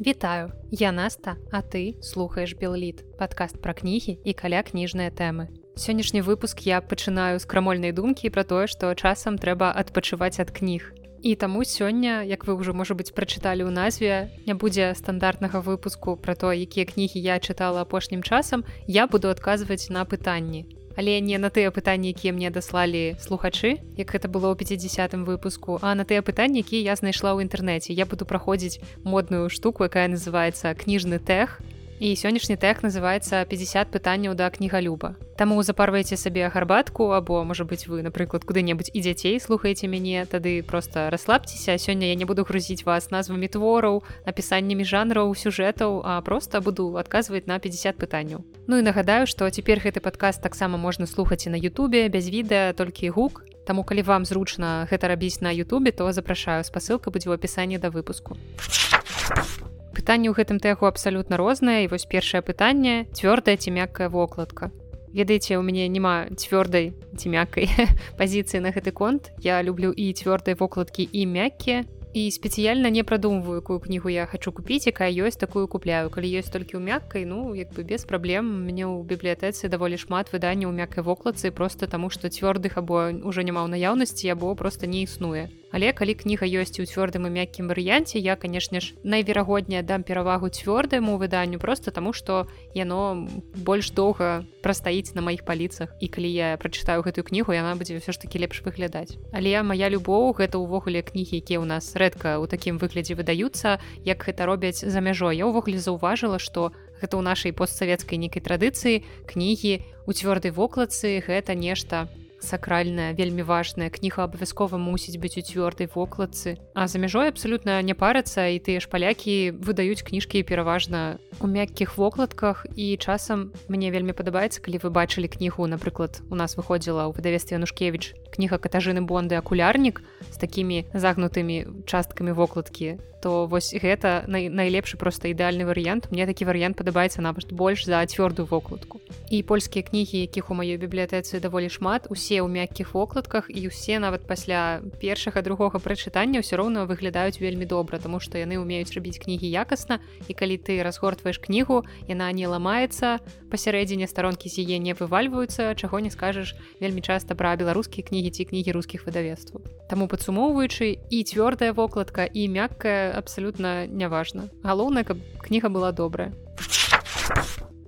Вітаю, я Наста, а ты слухаеш Белліт, падкаст пра кнігі і каля кніжныя тэмы. Сённяшні выпуск я пачынаю з крамольнай думкі пра тое, што часам трэба адпачываць ад кніг. І таму сёння, як вы ўжо можа быць прачыталі ў назве, не будзе стандартнага выпуску пра то, якія кнігі я чытала апошнім часам, я буду адказваць на пытанні але не на тыя пытанні якія мне даслалі слухачы як гэта было ў 50 выпуску а на тыя пытанні якія я знайшла ў інтэрнэце. Я буду праходзіць модную штуку якая называется кніжны тех і сённяшні тех называется 50 пытанняў да кнігалюба Таму запарвайце сабе гарбатку або можа быть вы напрыклад куды-небудзь і дзяцей слухаеце мяне тады просто расслабцеся сёння я не буду грузіць вас назвамі твораў напісаннямі жанраў сюжэтаў а просто буду адказваць на 50 пытанняў Ну і нагадаю што цяпер гэты падкаст таксама можна слухаць і на Ютубе без відэа толькі гук. Таму калі вам зручна гэта рабіць на Ютубе то запрашаю спасылка будзе ў апісанні да выпуску пытанне ў гэтым тэху абсалютна рознае і вось першае пытанне цвёрдая ці мяккая вокладка. Ведаеце у мяне няма цвёрдай ці мяккай пазіцыі на гэты конт. Я люблю і цвёрдай вокладкі і мяккія і спецыяльна не прадумваю якую кнігу я хочу купіць якая ёсць такую купляю. Калі ёсць толькі ў мяккай ну як бы без праблем. Мне ў бібліятэцы даволі шмат выданняў мяккай вокладцы просто таму што цвёрдых або ўжо няма ў наяўнасці або просто не існуе. Але калі кніга ёсць у цвёрдым і мяккім варыянце я канешне ж найверагоднее дам перавагу цвёрдаму выданню просто таму што яно больш доўга прастаіць на маіх паліцах. І калі я прачытаю гэтую кнігу яна будзе ўсё ж таки лепш выглядаць. Але моя любоў гэта ўвогуле кнігі якія ў нас рэдка ў такім выглядзе выдаюцца як гэта робяць за мяжой. Я ўвогуле заўважыла што гэта ў нашай постсавецкай нейкай традыцыі кнігі у цвёрдай вокладцы гэта нешта у сакральная вельмі важная кніга абавязкова мусіць быць у цвёрдай вокладцы а за мяжой абсалютна не парацца і тыя ж палякі выдаюць кніжкі пераважна у мяккіх вокладках. І часам мне вельмі падабаецца калі вы бачылі кнігу напрыклад у нас выходзіла ў выдавестве нушкевич кніга катажыны бонды. Акулярнік з такімі загнутымі часткамі вокладкі то вось гэта най найлепшы просто ідэальны варыянт мне такі варыянт падабаецца нават больш за цвёрдую вокладку і польскія кнігі якіх у маёй бібліятэцы даволі шмат усе ў мяккіх вокладках і усе нават пасля першага другога прачытання ўсё роўна выглядаюць вельмі добра тому што яны умеюць рабіць кнігі якасна і калі ты разгортваеш кнігу яна не ламаецца пасярэдзіне старонкі з яе не вывальваюцца чаго не скажаш вельмі часта пра беларускія кнігі ці кнігі рускіх выдавецтваў Таму падсумоўваючы і цвёрдая вокладка і мяккая абсалютна няважна галоўнае каб кніга была добрая.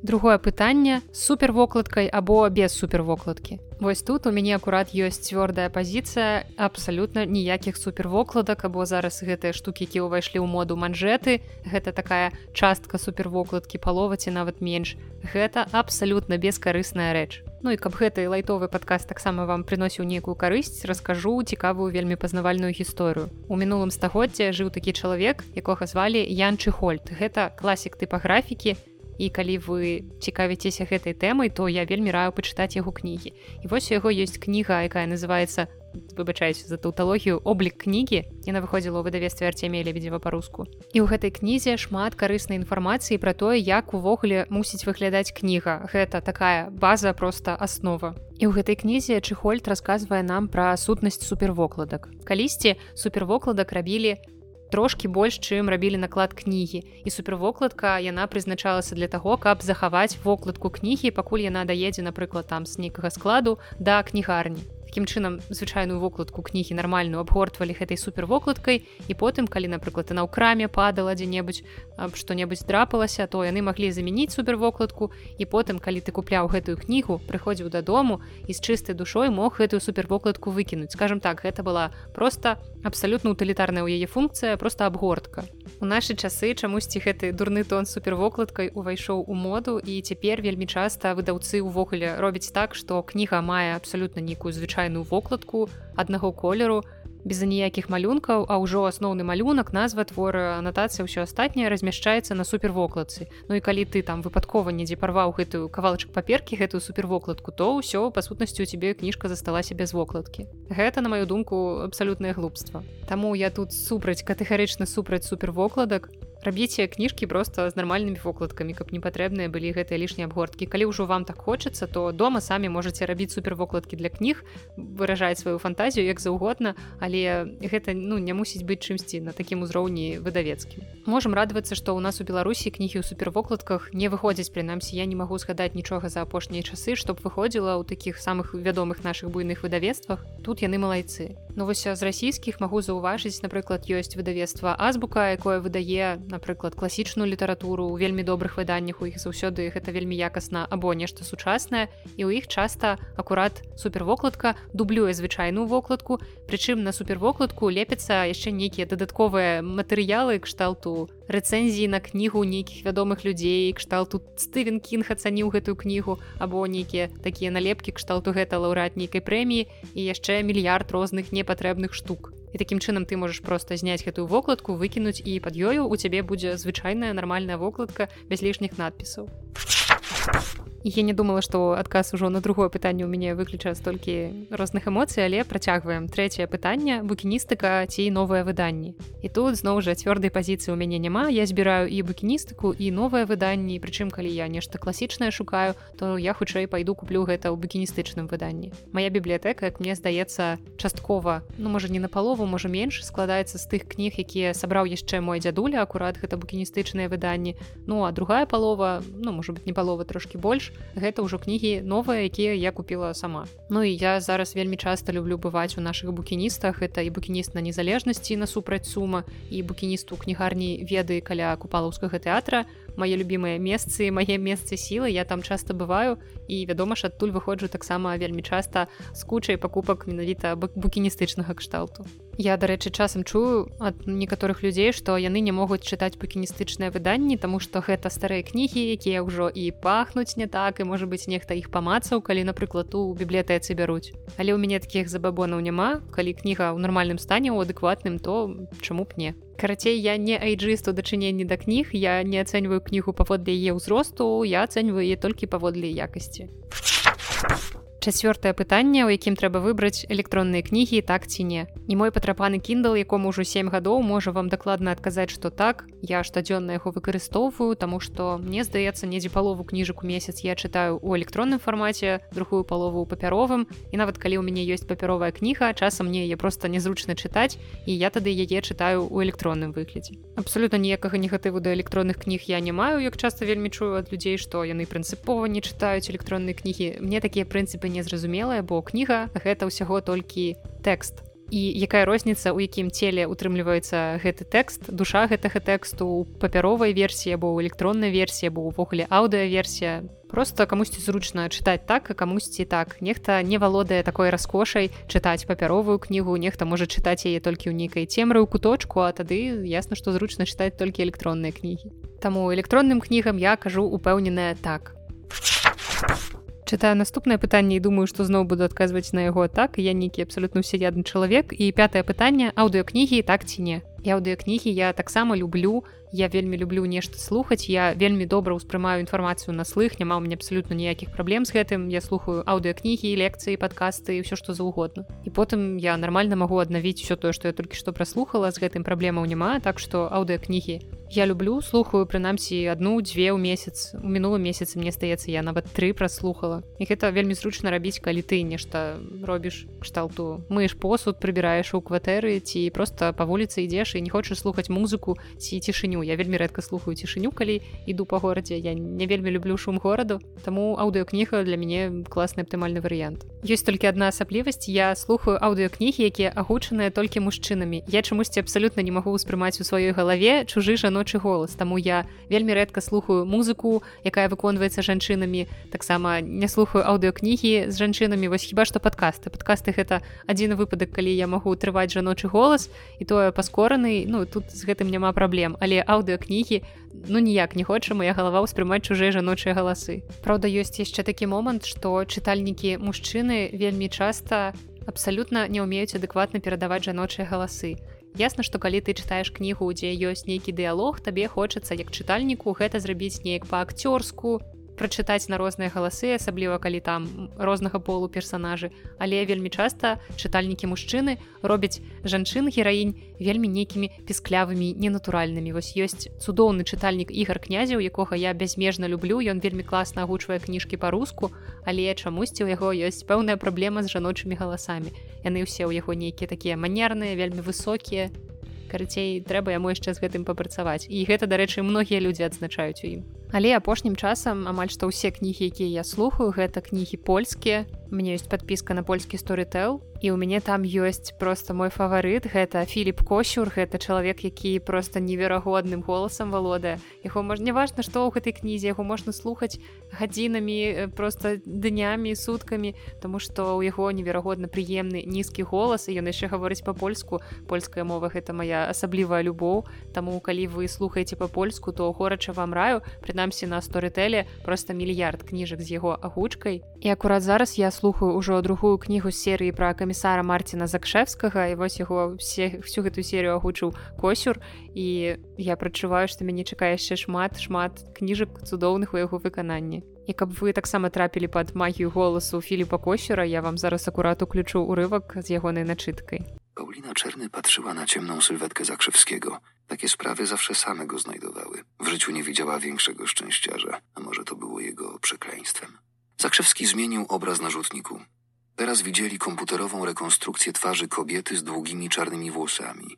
Другое пытанне супервокладкай або без супервокладкі. Вось тут у мяне акурат ёсць цвёрдая пазіцыя абсалютна ніякіх супервокладак або зараз гэтыя штукі які ўвайшлі ў моду манжеты гэта такая частка супервокладкі палова ці нават менш. Гэта абсалютна бескарысная рэч Ну і каб гэты лайтовы падказ таксама вам прыносіў нейкую карысць раскажу цікавую вельмі пазнавальную гісторыю. У мінулым стагоддзе жыў такі чалавек якога звалі Янчы Хольт гэта класік тыпаграфікі і калі вы цікавіцеся гэтай тэмай то я вельмі раю пачытаць яго кнігі. І вось у яго ёсць кніга якая называется выбачаюсь за таўталогію облік кнігі яна выходзіла ў выдавестве арцемія лебедзева па-руску. І ў гэтай кнізе шмат карыснай інфармацыі пра тое як увогуле мусіць выглядаць кніга. Гэта такая база просто аснова. І ў гэтай кнізе чыхольд расказвае нам пра сутнасць супервокладак. Калісьці супервокладак рабілі трошки больш чым рабілі наклад кнігі. І супервокладка яна прызначалася для таго каб захаваць вокладку кнігі пакуль яна даедзе напрыклад там з нейкага складу да кнігарні таким чынам звычайную вокладку кнігі нармальную абгортвалі гэтай супервокладкай і потым калі напрыклад на ў краме падала дзе-небудзь што-небудзь драпалася то яны маглі замяніць супервокладку і потым калі ты купляў гэтую кнігу прыходзіў дадому і з чыстай душой мог гэтую супервокладку выкінуць скажем так гэта была просто абсалютна утылітарная ў яе функцыя просто абгортка у нашы часы чамусьці гэты дурны тон супервокладкай увайшоў у моду і цяпер вельмі часта выдаўцы ўвогуле робяць так што кніга мае абсалютна нейкую звычайную вокладку аднаго колеру без аніякіх малюнкаў а ўжо асноўны малюнак назва твора анатацыя ўсё астатняе размяшчаецца на супервокладцы. Ну і калі ты там выпадкова недзе парваў гэтую кавалачак паперкі гэтую супервокладку то ўсё па сутнасці у цябе кніжка засталася без вокладкі. Гэта на маю думку абсалютнае глупства. Таму я тут супраць катэгарычна супраць супервокладак рабіце кніжкі просто з нармальнымі вокладкамі каб не патрэбныя былі гэтыя лішнія абгорткі. Калі ўжо вам так хочацца то дома самі можете рабіць супервокладкі для кніг выражаць сваю фантазію як заўгодна але гэта ну не мусіць быць чымсьці на такім узроўні выдавецкім. Можемм радавацца што ў нас у беларусі кнігі ў супервокладках не выходзяць прынамсі я не магу згадаць нічога за апошнія часы чтоб выходзіла ў такіх самых вядомых наших буйных выдавецтвах. Тут яны малайцы ну вось з расійскіх магу заўважыць напрыклад ёсць выдавецтва азбука якое выдае напрыклад класічную літаратуру. У вельмі добрых выданнях у іх заўсёды гэта вельмі якасна або нешта сучаснае і ў іх часта акурат супервокладка дублюе звычайную вокладку. Прычым на супервокладку лепяцца яшчэ нейкія дадатковыя матэрыялы кшталту рэцэнзіі на кнігу нейкіх вядомых людзей кшталту стывен кінг ацаніў гэтую кнігу або нейкія такія налепкі кшталту гэта лаўрад нейкай прэміі і яшчэ мільярд розных непатрэбных штук. І такім чынам ты можаш просто зняць гэтую вокладку выкінуць і пад ёю у цябе будзе звычайная нармальная вокладка без лішніх надпісаў я не думала што адказ ужо на другое пытанне у мяне выключа столькі розных эмоцый але працягваем трэцяе пытанне букіністыка ці новыя выданні і тут зноў жа цвёрдай пазіцыі у мяне няма я збіраю і букіністыку і новыя выданні прычым калі я нешта класічнае шукаю то я хутчэй пайду куплю гэта ў букіністычным выданні моя бібліятэка як мне здаецца часткова ну можа не на палову можа менш складаецца з тых кніг якія сабраў яшчэ мой дзядуля акурат гэта букіністычныя выданні ну а другая палова ну можа быть не палова трошки больш гэта ўжо кнігі новыя якія я купила сама. Ну і я зараз вельмі часта люблю бываць у наших букіністах. Это і букініст на незалежнасці насупраць сума і букіністу кнігарні веды каля купалаўскага тэатра мае любімыя месцы мае месцы сілы я там часто бываю і вядома ж адтуль выходжу таксама вельмі часта з кучай пакупак менавіта букіністычнага кшталту. Я дарэчы часам чую ад некаторых людзей што яны не могуць чытаць букіністычныя выданні тому што гэта старыя кнігі якія ўжо і пахнуць не так і можа быць нехта іх памацаў калі напрыклад у бібліятэцы бяруць. Але ў мяне такіх забабонаў няма. Калі кніга ў нармальным стане у адэкватным то чаму б не карацей я не айджыст у дачыненні да кніг я не ацэньваю кнігу паводле яе ўзросту я ацэньваю толькі паводле якасці чацвёртае пытанне у якім трэба выбраць электронныя кнігі так ці не. Не мой патрапаны кіндал якому ўжо 7 гадоў можа вам дакладна адказаць што так. Я штодзённа яго выкарыстоўваю таму што мне здаецца недзе палову кніжак у месяц я чытаю у электронным фармаце другую палову ў папяровым. І нават калі ў мяне ёсць папяровая кніга часам мне яе просто незручна чытаць і я тады яе чытаю ў электронным выглядзе. Абсолютно ніякага негатыву да электронных кніг я не маю як часта вельмі чую ад людзей што яны прынцыпова не чытаюць электронныя кнігі. Мне такія прынцыпы не незразумелая бо кніга гэта ўсяго толькі тэкст. І якая розніца у якім целе утрымліваецца гэты тэкст душа гэтага тэксту папяровай версіі або ў электроннай версіі або ўвогуле аўдыаверсія просто камусьці зручна чытаць так а камусьці так. Нехта не валодае такой раскошай чытаць папяровую кнігу нехта можа чытаць яе толькі ў нейкай цемры ў куточку а тады ясна што зручна чытаць толькі электронныя кнігі. Таму электронным кнігам я кажу упэўненая так чытаю наступнае пытанне і думаю што зноў буду адказваць на яго так. Я нейкі абсалютна усеядны чалавек. І пятае пытанне аўдыокнігі так ці не аўдыокнігі я таксама люблю я вельмі люблю нешта слухаць я вельмі добра ўспрымаю інфармацыю на слых няма мне абсалютна ніякіх праблем з гэтым. Я слухаю аўдыокнігі лекцыі падкасты і ўсё што заўгодна і потым я нармальна магу аднавіць все тое што я толькі што праслухала з гэтым праблемаў няма. Так што аўдыокнігі я люблю слухаю прынамсі одну дзве ў месяц. У мінулым месяцы мне стаецца я нават тры праслухала. І гэта вельмі зручна рабіць калі ты нешта робіш кшталту. Мыеш посуд прыбіраеш у кватэры ці просто па вуліцы ідзеш і не хочаш слухаць музыку ці цішыню. Я вельмі рэдка слухаю цішыню калі іду па горадзе. Я не вельмі люблю шум гораду таму аўдыокніга для мяне класны аптымальны варыянт. Ёсць толькі адна асаблівасць. Я слухаю аўдыокнігі якія агучаныя толькі мужчынамі. Я чамусьці абсалютна не магу ўспрымаць у сваёй галаве чужы жаночы голас. Таму я вельмі рэдка слухаю музыку якая выконваецца жанчынамі. Таксама не слухаю аўдыокнігі з жанчынамі. Вось хіба што падкасты. Падкасты гэта адзін выпадак калі я магу трываць жаночы голас і тое паскораны стороны ну тут з гэтым няма праблем але аўдыокнігі ну ніяк не хоча моя галава ўспрымаць чужыя жаночыя галасы. Праўда ёсць яшчэ такі момант што чытальнікі мужчыны вельмі часта абсалютна не ўмеюць адэкватна перадаваць жаночыя галасы. Ясна што калі ты чытаеш кнігу дзе ёсць нейкі дыялог табе хочацца як чытальніку гэта зрабіць неяк па акцёрску прачытаць на розныя галасы асабліва калі там рознага полу персонажы але вельмі часта чытальнікі мужчыны робяць жанчын гераінь вельмі нейкімі пісклявымі ненатуральнымі. Вось ёсць цудоўны чытальнік ігар князя у якога я бязмежна люблю. Ён вельмі класна агучвае кніжкі па-руску але чамусьці у яго ёсць пэўная праблема з жаночымі галасамі. Яны ўсе ў яго нейкія такія манерныя вельмі высокія. Карацей трэба яму яшчэ з гэтым папрацаваць. І гэта дарэчы многія людзі адзначаюць у ім але апошнім часам амаль што ўсе кнігі якія я слухаю гэта кнігі польскія. Мне ёсць подпіска на польскі сторытэл і у мяне там ёсць просто мой фаварыт. Гэта філіп косюр гэта чалавек які просто неверагодным голасам валодае. Яго можна не важна што ў гэтай кнізе яго можна слухаць гадзінамі просто днямі суткамі тому что у яго неверагодна прыемны нізкі голас і ён яшчэ гаворыць па-польску. Польская мова гэта моя асаблівая любоў. Таму калі вы слухаеце па-польску то горача вам раю прынамсі на сторытэле просто мільярд кніжак з яго агучкай. І акурат зараз я слухаю ўжо другую кнігу серыі пра камісара марціна закшэвскага і вось яго все всю гэтую серію агучыў косюр. І я прачуваю што мяне чакае яшчэ шмат шмат кніжак цудоўных у яго выкананні. І каб вы таксама трапілі пад магію голасу філіпа косюра я вам зараз акурат уключу урывак з ягонай начыткай Paulina Czerny patrzyła na ciemną sylwetkę Zakrzewskiego. Takie sprawy zawsze same go znajdowały. W życiu nie widziała większego szczęściarza, a może to było jego przekleństwem. Zakrzewski zmienił obraz na rzutniku. Teraz widzieli komputerową rekonstrukcję twarzy kobiety z długimi czarnymi włosami.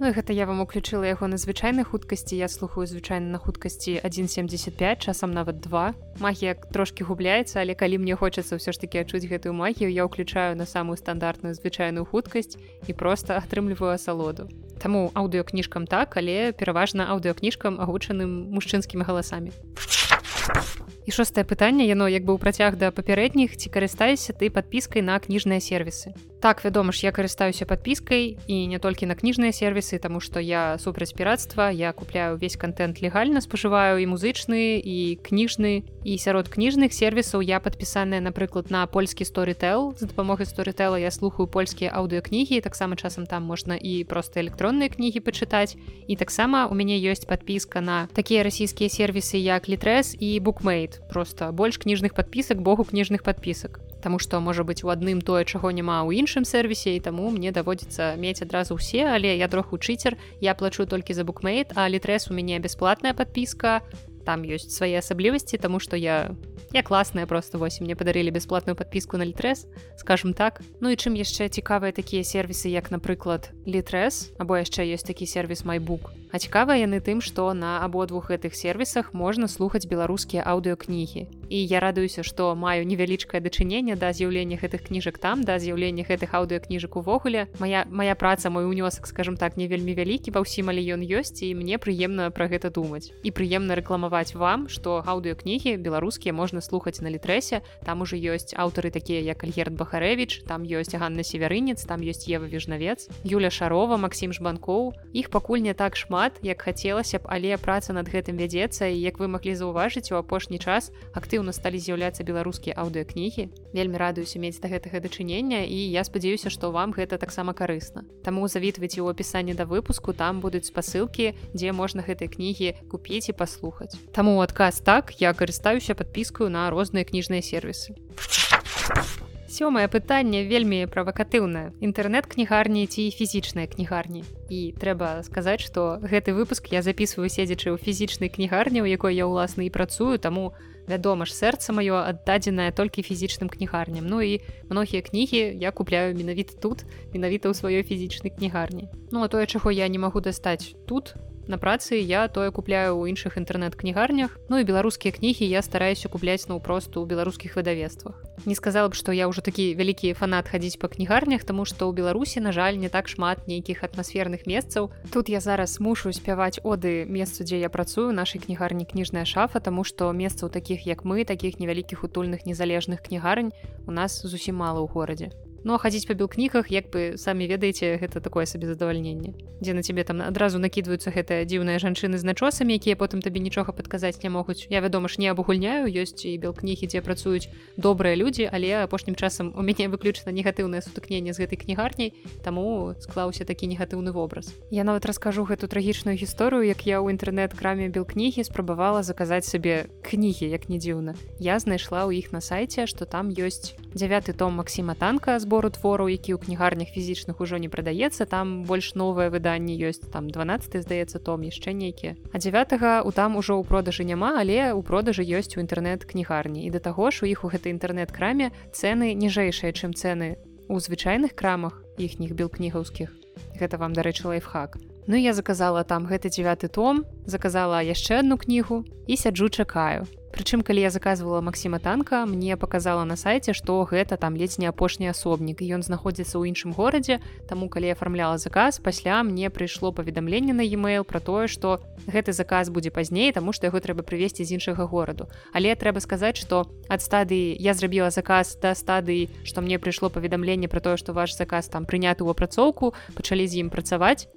Ну гэта я вам уключыла яго на звычайнай хуткасці. Я слухаю звычайна на хуткасці 175 часам нават два. Магія трошки губляецца але калі мне хочацца ўсё ж таки адчуць гэтую магію я ўключаю на самую стандартную звычайную хуткасць і просто атрымліваю асалоду. Таму аўдыокніжкам так але пераважна аўдыокніжкам агучаным мужчынскімі галасамі І шостае пытанне яно як бы ў працяг да папярэдніх ці карыстаюся ты падпіскай на кніжныя сервісы. Так вядома ж я карыстаюся падпіскай і не толькі на кніжныя сервісы тому что я супраць піратства я купляю увесь контент легальна спажываю і музычны і кніжны і сярод кніжных сервісаў я падпісаная напрыклад на польскі сторітэл з дапамогай сторітэла я слухаю польскія аўдыокнігі таксама часам там можна і просто электронныя кнігі пачытаць. І таксама у мяне ёсць подпіска на такія расійскія сервісы як літрэс і букмейт просто больш кніжных подпісак богу кніжных подпісак Таму што можа быць у адным тое чаго няма ў іншым сервісе і таму мне даводзіцца мець адразу ўсе але я троху чыцер. Я плачу толькі за букмейт а літрэс у мяне бясплатная подпіска там ёсць свае асаблівасці тому что я я класная просто вось мне падарылі бясплатную подпіску на літрэс скажем так. Ну і чым яшчэ цікавыя такія сервісы як напрыклад літрэс або яшчэ ёсць такі сервіс майбук А цікава яны тым што на абодвух гэтых сервісах можна слухаць беларускія аўдыокнігі і я радуюся што маю невялічкае дачыненне да з'яўлення гэтых кніжак там да з'яўлення гэтых аўдыокніжак увогуле. Моя моя праца мой унёсак скажем так не вельмі вялікі ва ўсім але ён ёсць і мне прыемна пра гэта думаць. І прыемна рэкламаваць вам што аўдыокнігі беларускія можна слухаць на літрэсе. Там ужо ёсць аўтары такія як альгерт бахарэвич там ёсць Ганна северынец там ёсць ева вежнавец Юля шарова Масім жбанкоў. Іх пакуль не так шмат як хацелася б але праца над гэтым вядзецца і як вы маглі заўважыць у апошні час актыўна сталі з'яўляцца беларускія аўдыокнігі. Вельмі радуюся мець да гэтага дачынення і я спадзяюся што вам гэта таксама карысна. Таму завітвайце ў апісанні да выпуску там будуць спасылкі дзе можна гэтай кнігі купіць і паслухаць. Таму адказ так я карыстаюся падпіскаю на розныя кніжныя сервісы. Сёмае пытанне вельмі правакатыўнае. Інтэрнэт-кнігарні ці фізічныя кнігарні. І трэба сказаць, што гэты выпуск я записываю седзячы ў фізічнай кнігарні, у якой я ўласна і працую, таму вядома ж сэрца маё аддадзенае толькі фізічным кнігарням. Ну і многія кнігі я купляю менавіта тут, менавіта ў сваёй фізічнай кнігарні. Ну а тое, чаго я не магу дастаць тут, на працы я тое купляю ў іншых інтэрнэт-кнігарнях Ну і беларускія кнігі я стараюся купляць наўпросту ў беларускіх выдавецтвах. Не сказала б што я ўжо такі вялікі фанат хадзіць па кнігарнях тому што ў беларусі на жаль не так шмат нейкіх атмасферных месцаў тут я зараз мушу спяваць оды месцу дзе я працую. Нашай кнігарні кніжная шафа тому што месцаў такіх як мы такіх невялікіх утульных незалежных кнігарань у нас зусім мала ў горадзе Ну а хадзіць па белкнігах як бы самі ведаеце гэта такое сабе задавальненне дзе на цябе там адразу накідваюцца гэтыя дзіўныя жанчыны з начосамі якія потым табе нічога падказаць не могуць. Я вядома ж не абагульняю ёсць і белкнігі дзе працуюць добрыя людзі але апошнім часам у мяне выключана негатыўнае сутыкненне з гэтай кнігарняй таму склаўся такі негатыўны вобраз. Я нават раскажу гэту трагічную гісторыю як я ў інтэрнэт-краме белкнігі спрабавала заказаць сабе кнігі як не дзіўна. Я знайшла ў іх на сайце што там ёсць дзявяты том Масіма танка збору твораў які ў кнігарнях фізічных ужо не прадаецца там больш новае выданне ёсць там 12 здаецца том яшчэ нейкі а 9 у там ужо ў продажы няма але ў продажы ёсць у інтэрнэт-кнігарні. І да таго ж у іх у гэтай інтэрнэт-краме цэны ніжэйшыя чым цэны у звычайных крамах іхніх белкнігаўскіх гэта вам дарэчы лайфхак Ну я заказала там гэты девяты том заказала яшчэ одну кнігу і сяджу чакаю. Прычым калі я заказывала Масіма танка мне показала на сайте что гэта там ледзь не апошні асобнік і ён знаходзіцца ў іншым горадзе. Таму калі я афармляла заказ пасля мне прыйшло паведамленне на e-mail про тое что гэты заказ будзе пазней тому что яго трэба прывесці з іншага гораду. Але трэба сказаць что ад стадыі я зрабіла заказ да стадыі что мне прыйшло паведамленне про тое что ваш заказ там прыняты ў апрацоўку пачалі з ім працаваць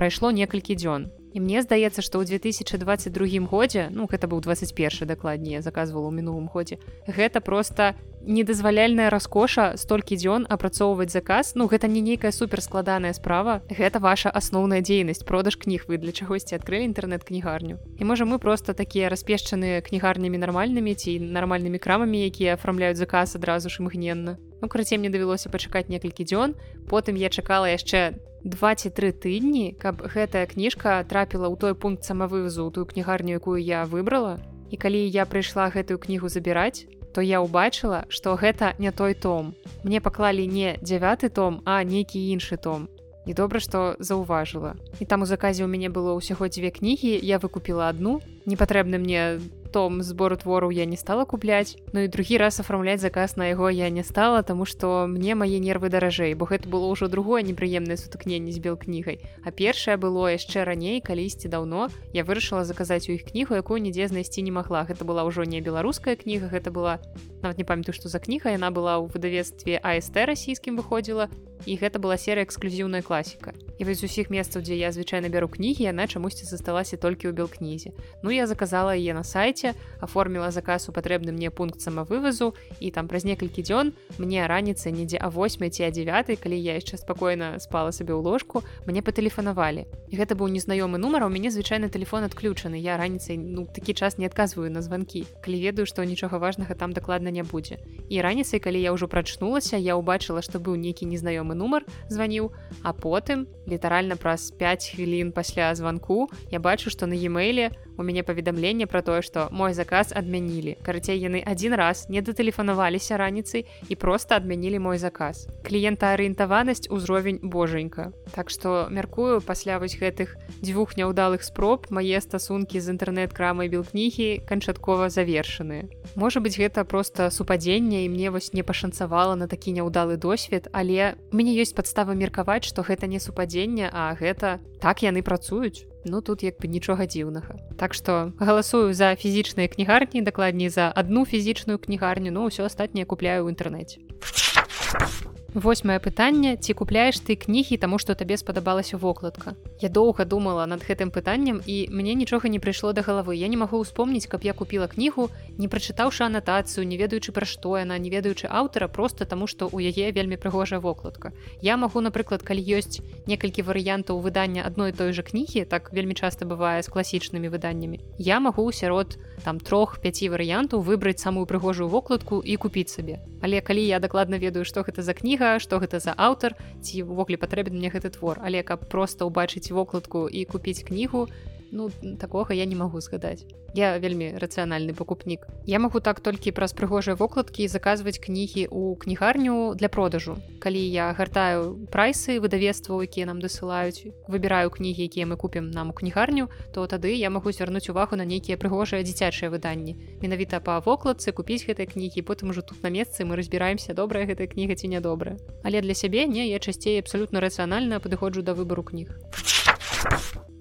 прайшло некалькі дзён І мне здаецца, што ў 2022 годзе ну гэта быў 21 дакладнее заказвала ў мінулым годзе. Гэта проста недазваляльная раскоша столькі дзён апрацоўваць заказ. Ну гэта не нейкая суперскладаная справа. Гэта ваша асноўная дзейнасць продаж кніг вы для чагосьці адкрылі інтэрнэт-кнігарню. І можа мы проста такія распешчаныя кнігарнямі нармальнымі ці нармальнымі крамамі, якія афармляюць заказ адразу ж імгненна. Ну карацей мне давялося пачакаць некалькі дзён. Потым я чакала яшчэ два ці тры тыдні каб гэтая кніжка трапіла ў той пункт самавывазу тую кнігарню якую я выбрала. І калі я прыйшла гэтую кнігу забіраць то я ўбачыла што гэта не той том. Мне паклалі не дзявяты том а нейкі іншы том. І добра што заўважыла. І там у заказе ў мяне было ўсяго дзве кнігі я выкупіла одну непатрэбны мне том збору твораў я не стала купляць Ну і другі раз афармляць заказ на яго я не стала тому что мне мае нервы даражэй бо гэта было ўжо другое непрыемнае сутыкненне з белкнігай. А першае было яшчэ раней калісьці даўно я вырашыла заказаць у іх кнігу якую нідзе знайсці не магла. Гэта была ўжо не беларуская кніга гэта была нават не памятаю што за кніга яна была ў выдавецтве аст расійскім выходзіла і гэта была серыя эксклюзіўная класіка. І вось усіх месцаў дзе я звычайна бяру кнігі яна чамусьці засталася толькі ў белкнізе. Ну я заказала яе на сайце аформіла заказ у патрэбны мне пункт самавывазу і там праз некалькі дзён мне раніцы недзе а 8 ці а 9 калі я яшчэ спакойна спала сабе ў ложку мне патэлефанавалі. І гэта быў незнаёмы нумар у мяне звычайны телефон адключаны. Я раніцай ну такі час не адказваю на званкі калі ведаю што нічога важнага там дакладна не будзе. І раніцай калі я ўжо прачнулася я ўбачыла што быў нейкі незнаёмы незнаёмы нумар званіў а потым літаральна праз 5 хвілін пасля званку я бачу што на e-мэйле у мяне паведамленне пра тое што мой заказ адмянілі карацей яны адзін раз не датэлефанаваліся раніцай і просто адмянілі мой заказ. Кліентаарыентаванасць узровень божанька так што мяркую пасля вось гэтых дзвюх няўдалых спроб мае стасункі з інтэрнэт-крамай белкнігі канчаткова завершаныя можа быть гэта просто супадзенне і мне вось не пашанцавала на такі няўдалы досвед але у мяне ёсць падстава меркаваць што гэта не супадзенне а гэта так яны працуюць ну тут як бы нічога дзіўнага. Так што галасую за фізічныя кнігарні дакладней за адну фізічную кнігарню ну ўсё астатняе купляю ў інтэрнэце восьмае пытанне ці купляеш ты кнігі таму што табе спадабалася вокладка? Я доўга думала над гэтым пытаннем і мне нічога не прыйшло да галавы. Я не магу ўспомніць каб я купила кнігу не прачытаўшы анатацыю не ведаючы пра што яна не ведаючы аўтара просто таму што у яе вельмі прыгожая вокладка. Я магу напрыклад калі ёсць некалькі варыянтаў выдання адной той жа кнігі так вельмі часта бывае з класічнымі выданнямі я магу сярод там трох-пяці варыянтаў выбраць самую прыгожую вокладку і купіць сабе. Але калі я дакладна ведаю што гэта за кніга кніга што гэта за аўтар ці ўвогуле патрэбен мне гэты твор. Але каб проста ўбачыць вокладку і купіць кнігу ну такога я не магу згадаць я вельмі рацыянальны пакупнік я магу так толькі праз прыгожыя вокладкі заказваць кнігі ў кнігарню для продажу. Калі я гартаю прайсы выдавецтва якія нам дасылаюць выбіраю кнігі якія мы купім нам у кнігарню то тады я магу звярнуць увагу на нейкія прыгожыя дзіцячыя выданні. Менавіта па вокладцы купіць гэтай кнігі потым ужо тут на месцы мы разбіраемся добрая гэтая кніга ці нядобрая. Але для сябе не я часцей абсалютна рацыянальна падыходжу да выбару кніг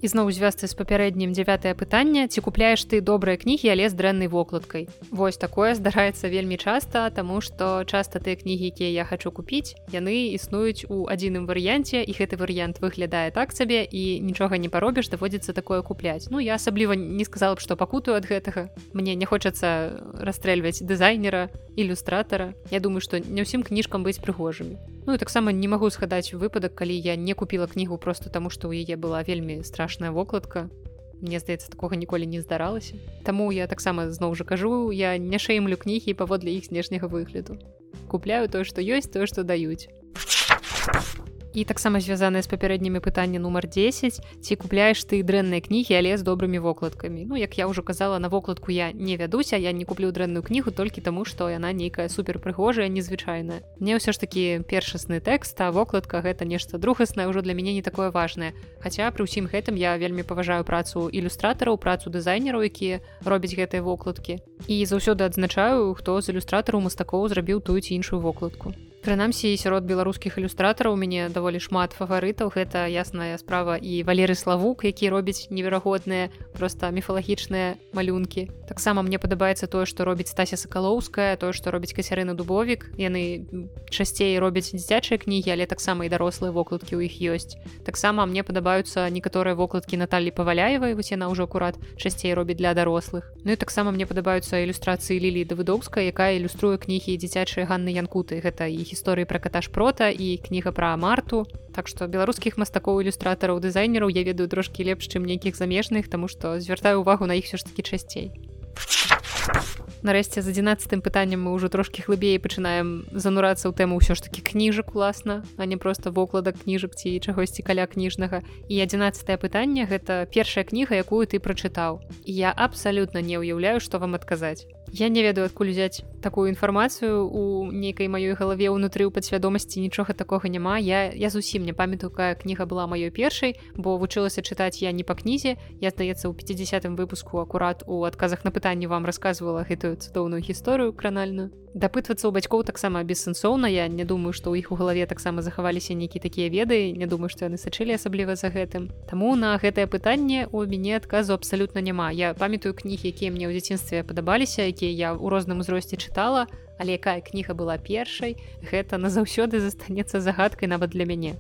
ізноў звязцы з папярэднім дзявятае пытанне ці купляеш ты добрыя кнігі але з дрэннай вокладкай Вось такое здараецца вельмі часта таму што часта тыя кнігі якія я хочу купіць яны існуюць у адзіным варыянце і гэты варыянт выглядае так сабе і нічога не паробіш даводзіцца такое купляць. Ну я асабліва не сказала б што пакутаю ад гэтага. Мне не хочацца расстрэльваць дызайнера ілюстратара. Я думаю што не ўсім кніжкам быць прыгожымі Ну і таксама не магу згадаць выпадак калі я не купила кнігу просто таму што ў яе была вельмі страшная вокладка. Мне здаецца такога ніколі не здаралася Таму я таксама зноў жа кажу я не шэймлю кнігі паводле іх знешняга выгляду. Купляю тое што ёсць тое што даюць і таксама звязаная з папярэднімі пытання нумар 10 ці купляеш ты дрэнныя кнігі але з добрымі вокладкамі Ну як я ўжо казала на вокладку я не вядуся я не куплю дрэнную кнігу толькі таму што яна нейкая супер прыгожая незвычайная. Мне ўсё ж такі першасны тэкст а вокладка гэта нешта другаснае ўжо для мяне не такое важное Хаця пры ўсім гэтым я вельмі паважаю працу ілюстратараў працу дызайнераў якія робяць гэтыя вокладкі. І заўсёды адзначаю хто з ілюстратараў мастакоў зрабіў тую ці іншую вокладку Прынамсі сярод беларускіх ілюстратараў у мяне даволі шмат фаварытаў. Гэта ясная справа і валеры славук які робіць неверагодныя просто міфалагічныя малюнкі. Таксама мне падабаецца тое што робіць стася сакалоўская тое што робіць касярына дубовік. Яны часцей робяць дзіцячыя кнігі але таксама і дарослыя вокладкі ў іх ёсць. Таксама мне падабаюцца некаторыя вокладкі Наталі паваляевай вось яна ўжо акурат часцей робіць для дарослых. Ну і таксама мне падабаюцца ілюстрацыі лілі давыдоўская якая ілюструе кнігі дзіцячыя ганны янкуты. Гэта іх гісторыі пра катаж прота і кніга пра марту так што беларускіх мастакоў ілюстратараў дызайнераў я ведаю трошкі лепш чым нейкіх замежных тому што звяртаю увагу на іх все ж такі часцей нарэшце з адзінацатым пытаннем мы ўжо трошкі глыбей пачынаем занурацца ў тэму ўсё ж такі кніжак уласна а не просто вокладак кніжак ці чагосьці каля кніжнага і адзінацатае пытанне гэта першая кніга якую ты прачытаў я абсалютна не ўяўляю што вам адказаць Я не ведаю адкуль узяць такую інфармацыю у нейкай маёй галаве ўнутры ў падсвядомасці нічога такога няма. Я я зусім не памятаю якая кніга была маёй першай бо вучылася чытаць я не па кнізе. Я здаецца ў 50 выпуску акурат у адказах на пытанні вам рассказывала гэтую цудоўную гісторыю кранальную дапытвацца ў бацькоў таксама бессэнсоўна я не думаю што ў іх у галаве таксама захаваліся нейкі такія веды. Не думаю што яны сачылі асабліва за гэтым. Таму на гэтае пытанне у мяне адказу абсалютна няма. Я памятаю кнігі якія мне ў дзяцінстве падабаліся якія я ў розным узросце чытала але якая кніга была першай гэта назаўсёды застанецца загадкай нават для мяне.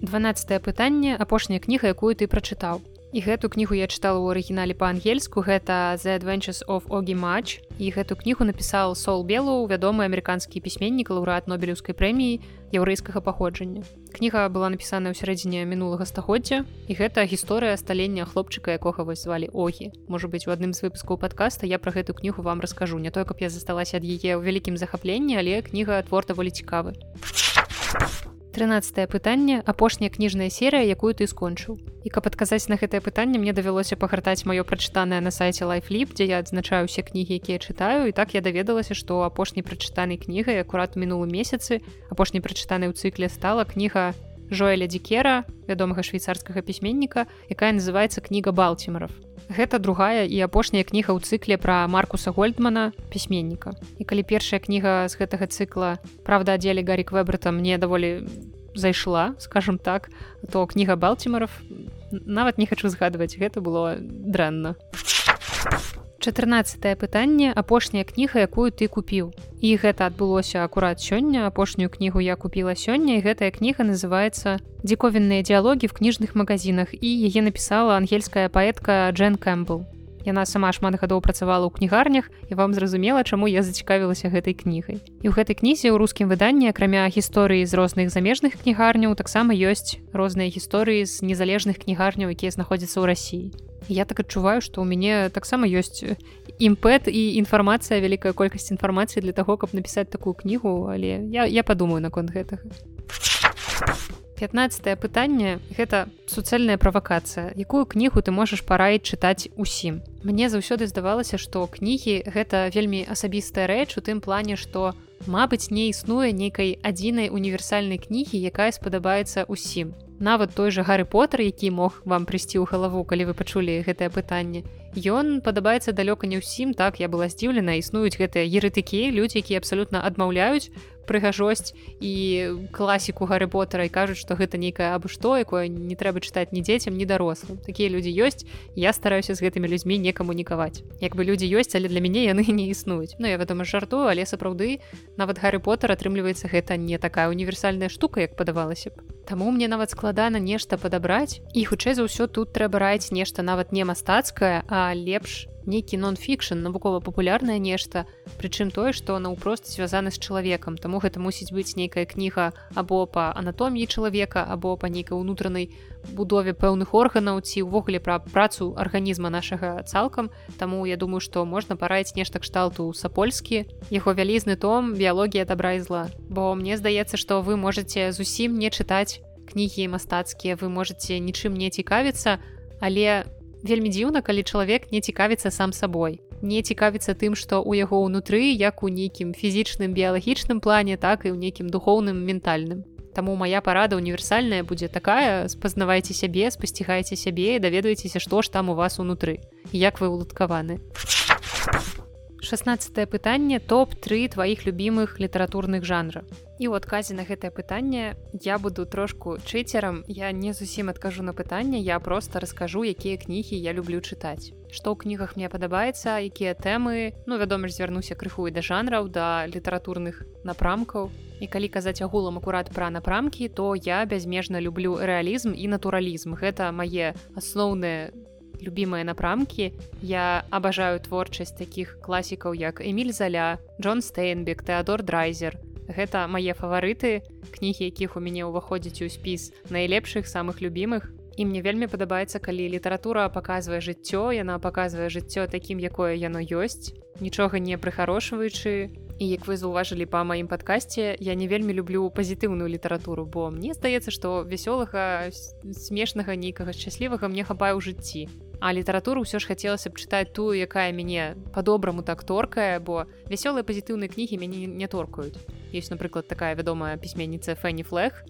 12 пытанне апошняя кніга якую ты прачытаў і гэту кнігу я чытала ў арыгінале па-ангельску. Гэта the adventures of огі матч і гэту кнігу напісаў сол белу вядомы амерыканскі пісьменнік лаўрад нобелеўскай прэміі яўрэйскага паходжання. Кніга была напісана ў сярэдзіне мінулага стагоддзя. І гэта гісторыя сталення хлопчыка якога вось звалі огі. Можа быть у адным з выпускаў подкаста я про гэту кнігу вам раскажу. Не той каб я засталася ад яе ў вялікім захапленні але кніга твор даволі цікавы. а 13 пытанне апошняя кніжная серыя якую ты скончыў. І каб адказаць на гэтае пытанне мне давялося пагартаць маё прачытанае на сайце лайфліп дзе я адзначаю усе кнігі якія чытаю і так я даведалася што апошняй прачытанай кнігай акурат мінулым месяцы апошняй прачытанай у цыкле стала кніга жоэля дзікера вядомага швейцарскага пісьменніка якая называется кніга балтимаров гэта другая і апошняя кніга ў цыкле пра маркуса гольдмана пісьменніка і калі першая кніга з гэтага цыкла правда аддзелі гарі квебрата мне даволі зайшла скажем так то кніга балтимаров нават не хачу згадваць гэта было дрэнна 14 пытанне апошняя кніга якую ты купіў. І гэта адбылося акурат сёння апошнюю кнігу я купила сёння і гэтая кніга называется дзіковінныя дыялогі в кніжных магазинах і яе напісала ангельская паэтка Джен Кэмпбл Яна сама шмат гадоў працавала ў кнігарнях і вам зразумела чаму я зацікавілася гэтай кнігай. І ў гэтай кнізе ў рускім выданні акрамя гісторыі з розных замежных кнігарняў таксама ёсць розныя гісторыі з незалежных кнігарняў якія знаходзяцца ў рассіі я так адчуваю што ў мяне таксама ёсць імпэт і інфармацыя вялікая колькасць інфармацыі для таго каб напісаць такую кнігу але я, я падумаю наконт гэтага. 15 пытанне гэта суцэльная правакацыя. Якую кнігу ты можаш параіць чытаць усім? Мне заўсёды здавалася што кнігі гэта вельмі асабістая рэч у тым плане што Мабыць не існуе нейкай адзінай універсальнай кнігі якая спадабаецца усім нават той жа гары потар які мог вам прыйсці ў галаву калі вы пачулі гэтае пытанне ён падабаецца далёка не ўсім так я была здзіўлена існуюць гэтыя ерытыкі людзі якія абсалютна адмаўляюць прыгажосць і класіку гары потара і кажуць што гэта нейкае абы што якое не трэба чытаць ні дзецям ні дарослым. Такія людзі ёсць я стараюся з гэтымі людзьмі не камунікаваць. Як бы людзі ёсць але для мяне яны не існуюць. Ну я вядома жартую але сапраўды нават гары потар атрымліваецца гэта не такая універсальная штука як падавалася б. Таму мне нават складана нешта падабраць. І хутчэй за ўсё тут трэба раіць нешта нават не мастацкае а лепш нейкі нон-фікшн навукова-папулярнае нешта прычым тое што наўпрост звязаны з чалавекам таму гэта мусіць быць нейкая кніга або па анатоміі чалавека або па нейкай унутранай будове пэўных органаў ці ўвогуле пра працу арганізма нашага цалкам. Таму я думаю што можна параіць нешта кшталту сапольскі яго вялізны том біялогія добра і зла бо мне здаецца што вы можете зусім не чытаць кнігі мастацкія вы можете нічым не цікавіцца але вы вельмі дзіўна калі чалавек не цікавіцца сам сабой. Не цікавіцца тым што ў яго ўнутры як у нейкім фізічным біялагічным плане так і ў нейкім духоўным ментальным. Таму моя парада універсальная будзе такая спазнавайце сябе спасцігайце сябе і даведвайцеся што ж там у вас унутры як вы уладкаваны 16 пытанне топ-3 тваіх любімых літаратурных жанраў і ў адказе на гэтае пытанне я буду трошку чыцерам. Я не зусім адкажу на пытанне я просто раскажу якія кнігі я люблю чытаць. Што ў кнігах мне падабаецца якія тэмы ну вядома ж звярнуся крыху і да жанраў да літаратурных напрамкаў. І калі казаць агулам акурат пра напрамкі то я бязмежна люблю рэалізм і натуралізм. Гэта мае асноўныя любимыя напрамкі я абажаю творчасць такіх класікаў як эмиль заля Джон стейнбек теодор драйзер. Гэта мае фаварыты кнігі якіх у мяне ўваходзіць у спіс найлепшых самых любімых і мне вельмі падабаецца калі літаратура паказвае жыццё яна паказвае жыццё такім якое яно ёсць. Нічога не прыхарошваючы. І як вы заўважылі па маім падкасці я не вельмі люблю пазітыўную літаратуру бо мне здаецца што вясёлага смешнага нейкага шчаслівага мне хапае ў жыцці а літаратуру ўсё ж хацелася б чытаць тую якая мяне по-добраму так торкае бо вясёлыя пазітыўныя кнігі мяне не торкаюць ёсць напрыклад такая вядомая пісьменніца фэні флех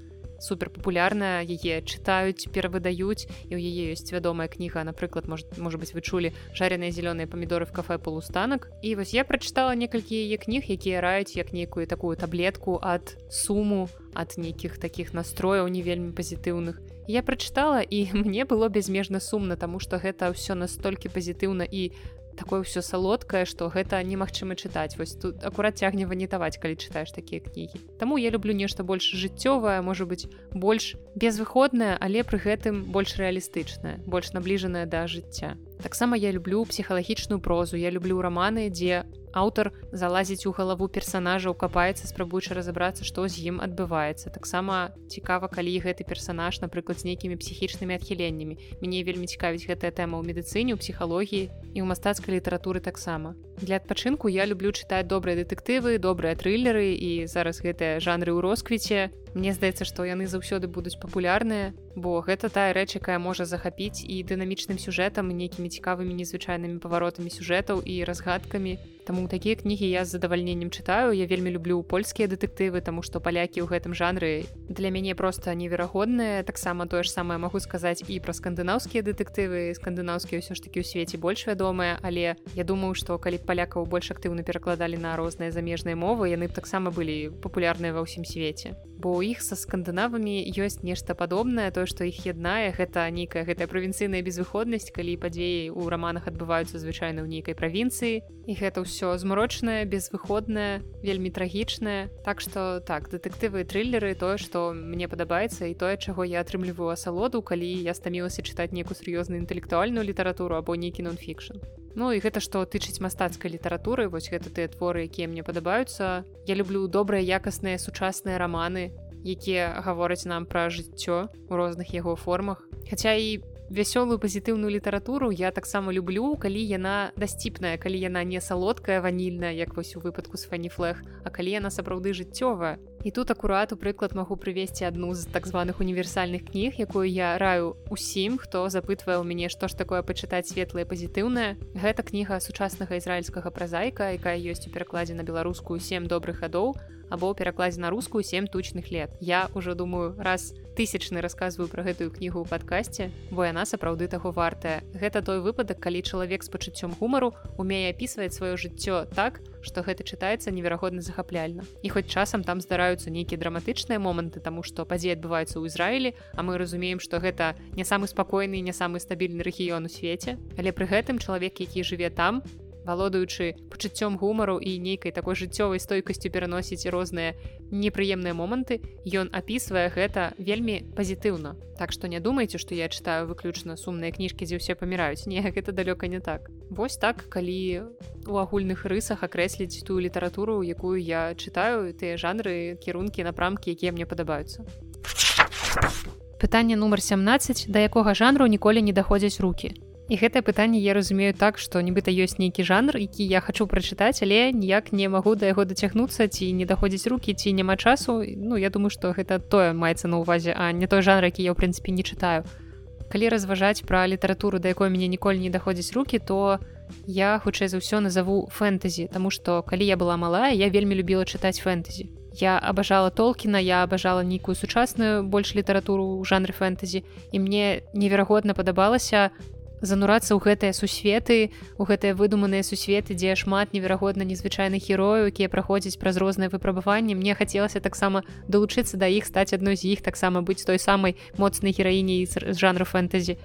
супер папулярная яе чытаюць перавыдаюць і ў яе ёсць вядомая кніга напрыклад может можа быть вы чулі жареныя зялёныя памідоры в кафе полустанак і вось я прачытала некалькі яе кніг якія раюць як нейкую такую таблетку ад суму ад нейкіх таких настрояў не вельмі пазітыўных я прачытала і мне было безмежна сумна таму што гэта ўсё настолькі пазітыўна і такое ўсё салодкае што гэта немагчыма чытаць вось тут акурат цягне ванітаваць калі чытаеш такія кнігі Таму я люблю нешта больш жыццёвае можа быть больш безвыходнае але пры гэтым больш рэалістычнае больш набліжаная да жыцця таксама я люблю псіхалагічную прозу я люблю раманы дзе аўтар залазіць у галаву персонажаў капаецца спрабуючы разабрацца што з ім адбываецца. Таксама цікава калі гэты персонаж напрыклад з нейкімі псіхічнымі адхіленнямі. Мяне вельмі цікавіць гэтая тэма ў медыцыне у псіхалогіі і ў мастацкай літаратуры таксама для адпачынку я люблю чытаць добрыя дэтэктывы добрыя трылеры і зараз гэтыя жанры ў росквіце. Мне здаецца што яны заўсёды будуць папулярныя бо гэта тая рэч якая можа захапіць і дынамічным сюжэтам нейкімі цікавымі незвычайнымі паваротамі сюжэтаў і разгадкамі. Таму такія кнігі я з задавальненнем чытаю. Я вельмі люблю польскія дэтэктывы таму што палякі ў гэтым жанры для мяне проста неверагодныя. Таксама тое ж самае магу сказаць і пра скандынаўскія дэтэктывы. Скандынаўскія ўсё ж такі ў свеце больш вядомыя але я думаю што калі палякаў больш актыўна перакладалі на розныя замежныя мовы яны б таксама былі папулярныя ва ўсім свеце бо у іх са скандынавамі ёсць нешта падобнае тое што іх яднае гэта нейкая гэтая правінцыйная безвыходнасць калі падзеі ў раманах адбываюцца звычайна ў нейкай правінцыі і гэта ўсё змрочнае безвыходнае вельмі трагічнае так что так дэтэктывы трылеры тое што мне падабаецца і тое чаго я атрымліваю асалоду калі я стамілася чытаць нейкую сур'ёзную інтэлектуальную літаратуру або нейкі нон-фікшн Ну і гэта што тычыць мастацкай літаратуры вось гэта тыя творы якія мне падабаюцца. Я люблю добрыя якасныя сучасныя раманы якія гавораць нам пра жыццё у розных яго формах. Хаця і вясёлую пазітыўную літаратуру я таксама люблю калі яна дасціпная калі яна не салодкая ванільная як вось у выпадку з фаніфлех а калі яна сапраўды жыццёвая. І тут акурат у прыклад магу прывесці адну з так званых універсальных кніг якую я раю усім хто запытвае ў мяне што ж такое пачытаць светлае пазітыўнае. Гэта кніга сучаснага ізраільскага празайка якая ёсць у перакладзе на беларускую сем добрых гадоў або перакладзе на рускую сем тучных лет я уже думаю раз тысячны расказваю про гэтую кнігу ў падкасці бо яна сапраўды таго вартая. Гэта той выпадак калі чалавек з пачуццём гумару умее апісваць сваё жыццё так што гэта чытаецца неверагодна захапляльна. І хоць часам там здараюцца нейкія драматычныя моманты таму што падзеі адбываюцца ў Ізраілі а мы разумеем што гэта не самы спакойны не самы стабільны рэгіён у свеце але пры гэтым чалавек які жыве там валодаючы пачуццём гумару і нейкай такой жыццёвай стойкасцю пераносіць розныя непрыемныя моманты ён апісвае гэта вельмі пазітыўна. Так што не думайце што я чытаю выключна сумныя кніжкі дзе ўсе паміраюць. Не гэта далёка не так. Вось так калі у агульных рысах акрэсліць тую літаратуру якую я чытаю тыя жанры кірункі напрамкі якія мне падабаюцца. Пытанне нумар 17 да якога жанру ніколі не даходзяць руки і гэтае пытанне я разумею так што нібыта ёсць нейкі жанр які я хочу прачытаць але ніяк не магу да яго дацягнуцца ці не даходзіць руки ці няма часу. Ну я думаю что гэта тое маецца на увазе а не той жанр які я ў прынцыпе не чытаю. Калі разважаць пра літаратуру да якой мяне ніколі не даходзіць руки то я хутчэй за ўсё назову фэнтэзі Таму што калі я была малая я вельмі любіла чытаць фэнтэзі. Я абажала толкіна я абажала нейкую сучасную больш літаратуру ў жанры фэнтэзі і мне неверагодна падабалася занурацца ў гэтыя сусветы у гэтыя выдуманыя сусветы дзе шмат неверагодна незвычайных герояў якія праходзяць праз розныя выпрабаванні. Мне хацелася таксама далучыцца да іх стаць адной з іх таксама быць той самай моцнай гераіней з жанру фэнтэзі.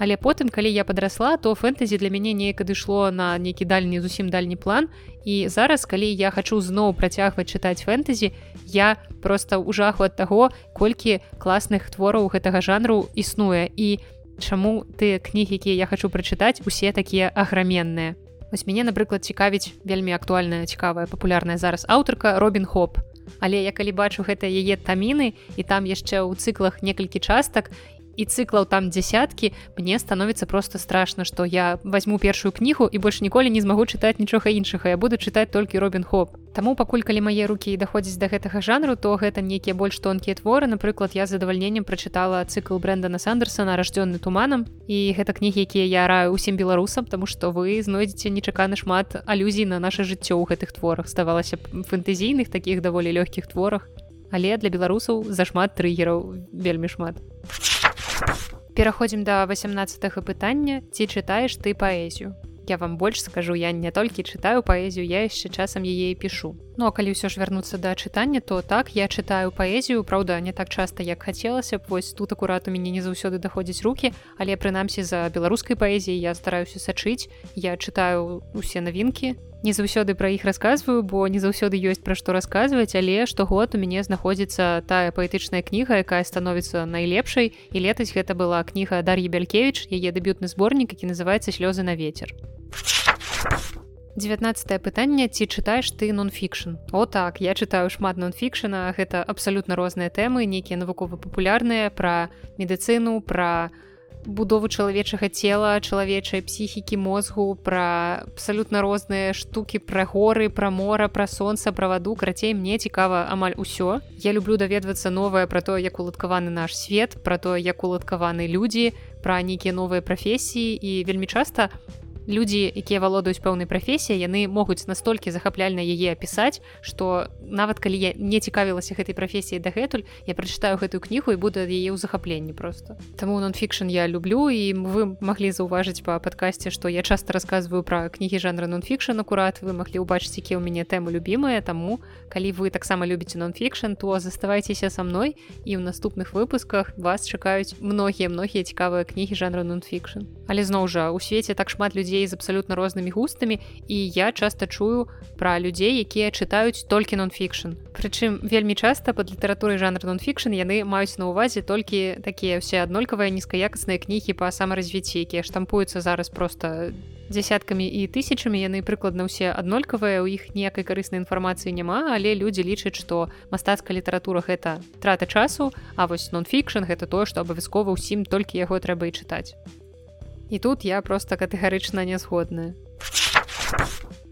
Але потым калі я падрасла то фэнтэзі для мяне неяк адышло на нейкі дальні зусім дальні план. І зараз калі я хачу зноў працягваць чытаць фэнтэзі я просто ў жаху ад таго колькі класных твораў гэтага жанру існуе. І я чаму тыя кнігі якія я хочу прачытаць усе такія аграменныя. Вось мяне напрыклад цікавіць вельмі актуальная цікавая папулярная зараз аўтарка робін хоп. Але я калі бачу гэта яе таміны і там яшчэ ў цыклах некалькі частак і цыклаў там дзясяткі мне становіцца просто страшно что я возьму першую кнігу і больш ніколі не змагу чытаць нічога іншага я буду чытаць толькі робін хоп. Таму пакуль калі мае рукі даходзяць да гэтага жанру то гэта нейкія больш тонкія творы. Напрыклад я задавальненнем прачытала цыкл брэндана сандерсона рождённы туманам і гэта кнігі якія я раю усім беларусам тому что вы знойдзеце нечаканы шмат алюзій на наше жыццё ў гэтых творах. Ставалася фэнтэзійных таких даволі лёгкіх творах. Але для беларусаў зашмат трыгераў вельмі шмат пераходзім да 18 пытання. Ці чытаеш ты паэзію? Я вам больш скажу я не толькі чытаю паэзію я яшчэ часам яе пішу. Ну а калі ўсё ж вярнуцца да чытання то так я чытаю паэзію Праўда не так часта як хацелася б. Вось тут акурат у мяне не заўсёды даходзіць руки але прынамсі за беларускай паэзіяй я стараюся сачыць. Я чытаю усе навінкі не заўсёды пра іх расказваю бо не заўсёды ёсць пра што расказваць але штогод у мяне знаходзіцца тая паэтычная кніга якая становіцца найлепшай. І летась гэта была кніга дар'і бялькевич яе дэбютны зборнік які называется слёзы на ветер 19 пытанне ці чытаеш ты нон-фікшн? О так я чытаю шмат нон-фікшана гэта абсалютна розныя тэмы нейкія навукова-папулярныя пра медыцыну пра про будову чалавечага цела чалавечай псіхікі мозгу пра абсалютна розныя штукі пра горы пра мора пра сонца пра ваду карацей мне цікава амаль усё. Я люблю даведвацца новае пра то як уладкаваны наш свет пра то як уладкаваны людзі пра нейкія новыя прафесіі і вельмі часта людзі якія валодаюць пэўнай прафесіі яны могуць настолькі захапляльна яе апісаць што нават калі я не цікавілася гэтай прафесіі дагэтуль я прачытаю гэтую кнігу і буду яе ў захапленні просто Таму нон-фікшн я люблю і вы маглі заўважыць па падкасці што я часта рассказываю пра кнігі жанра нон-фікшн акурат вы маглі ўбачыць якія ў мяне тэмы любімыя. Таму калі вы таксама любіце нон-фікшн то заставайцеся са мной і ў наступных выпусках вас чакаюць многія многія цікавыя кнігі жанра нон-фікшн. Але зноў жа у свеце так шмат людзей людзей з абсалютна рознымі густамі і я часта чую пра людзей якія чытаюць толькі нон-фікшн. Прычым вельмі часта пад літаратурай жанр нон-фікшн яны маюць на ўвазе толькі такія ўсе аднолькавыя нізкаякасныя кнігі па самаразвіцці якія штампуюцца зараз просто дзясяткамі і тысячамі. Яны прыкладна ўсе аднолькавыя у іх ніякай карыснай інфармацыі няма але людзі лічаць што мастацкая літаратура гэта трата часу а вось нон-фікшн гэта тое што абавязкова ўсім толькі яго трэба і чытаць І тут я просто катэгарычна нязгодная.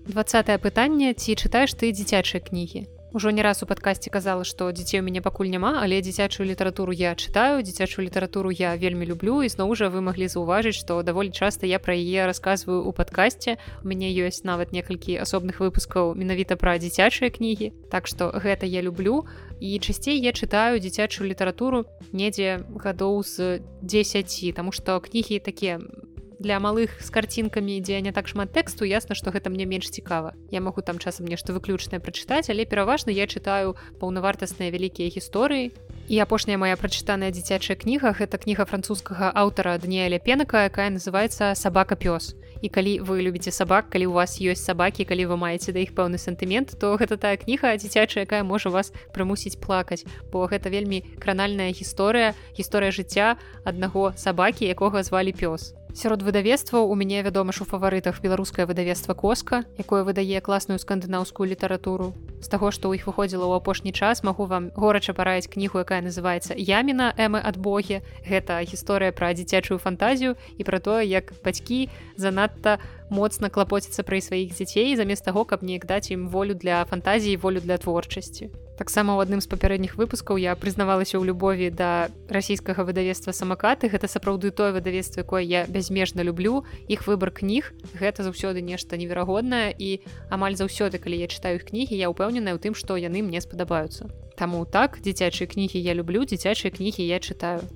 20 пытанне ці чытаеш ты дзіцячыя кнігі Ужо не раз у падкасці казала, што дзяцей у мяне пакуль няма, але дзіцячую літаратуру я чытаю, дзіцячую літаратуру я вельмі люблю і зноў жа вы маглі заўважыць, што даволі часта я пра яе расказваю ў падкасці. У мяне ёсць нават некалькі асобных выпускаў менавіта пра дзіцячыя кнігі. Так што гэта я люблю. І часцей я чытаю дзіцячую літаратуру недзе гадоў з 10, таму што кнігі такія для малых з карцінкамі дзе не так шмат тэксту ясна што гэта мне менш цікава. Я магу там часам нешта выключнае прачытаць але пераважна я чытаю паўнавартасныя вялікія гісторыі. І апошняя моя прачытаная дзіцячая кніга гэта кніга французскага аўтара дніяля пенака якая называется сабака пёс і калі вы любіце сабак калі у вас ёсць сабакі калі вы маеце да іх пэўны сантымент то гэта тая кніга дзіцячая якая можа вас прымусіць плакаць. Бо гэта вельмі кранальная гісторыя гісторыя жыцця аднаго сабакі якога звалі пёс сярод выдавецтваў у мяне вядома ж у фаварытах беларускае выдавецтва коска якое выдае класную скандынаўскую літаратуру. З таго што ў іх выходзіла ў апошні час магу вам горача параіць кнігу якая называется яміна эмы ад богі гэта гісторыя пра дзіцячую фантазію і пра тое як бацькі занадта моцна клапоціцца пры сваіх дзяцей замест таго каб неяк даць ім волю для фантазіі волю для творчасці таксама ў адным з папярэдніх выпускаў я прызнавалася ў любові да расійскага выдавецтва самакаты. Гэта сапраўды тое выдавецтва якое я бязмежна люблю. Іх выбар кніг гэта заўсёды нешта неверагоднае. І амаль заўсёды калі я чытаю кнігі я ўпэўненая ў тым што яны мне спадабаюцца. Таму так дзіцячыя кнігі я люблю дзіцячыя кнігі я чытаю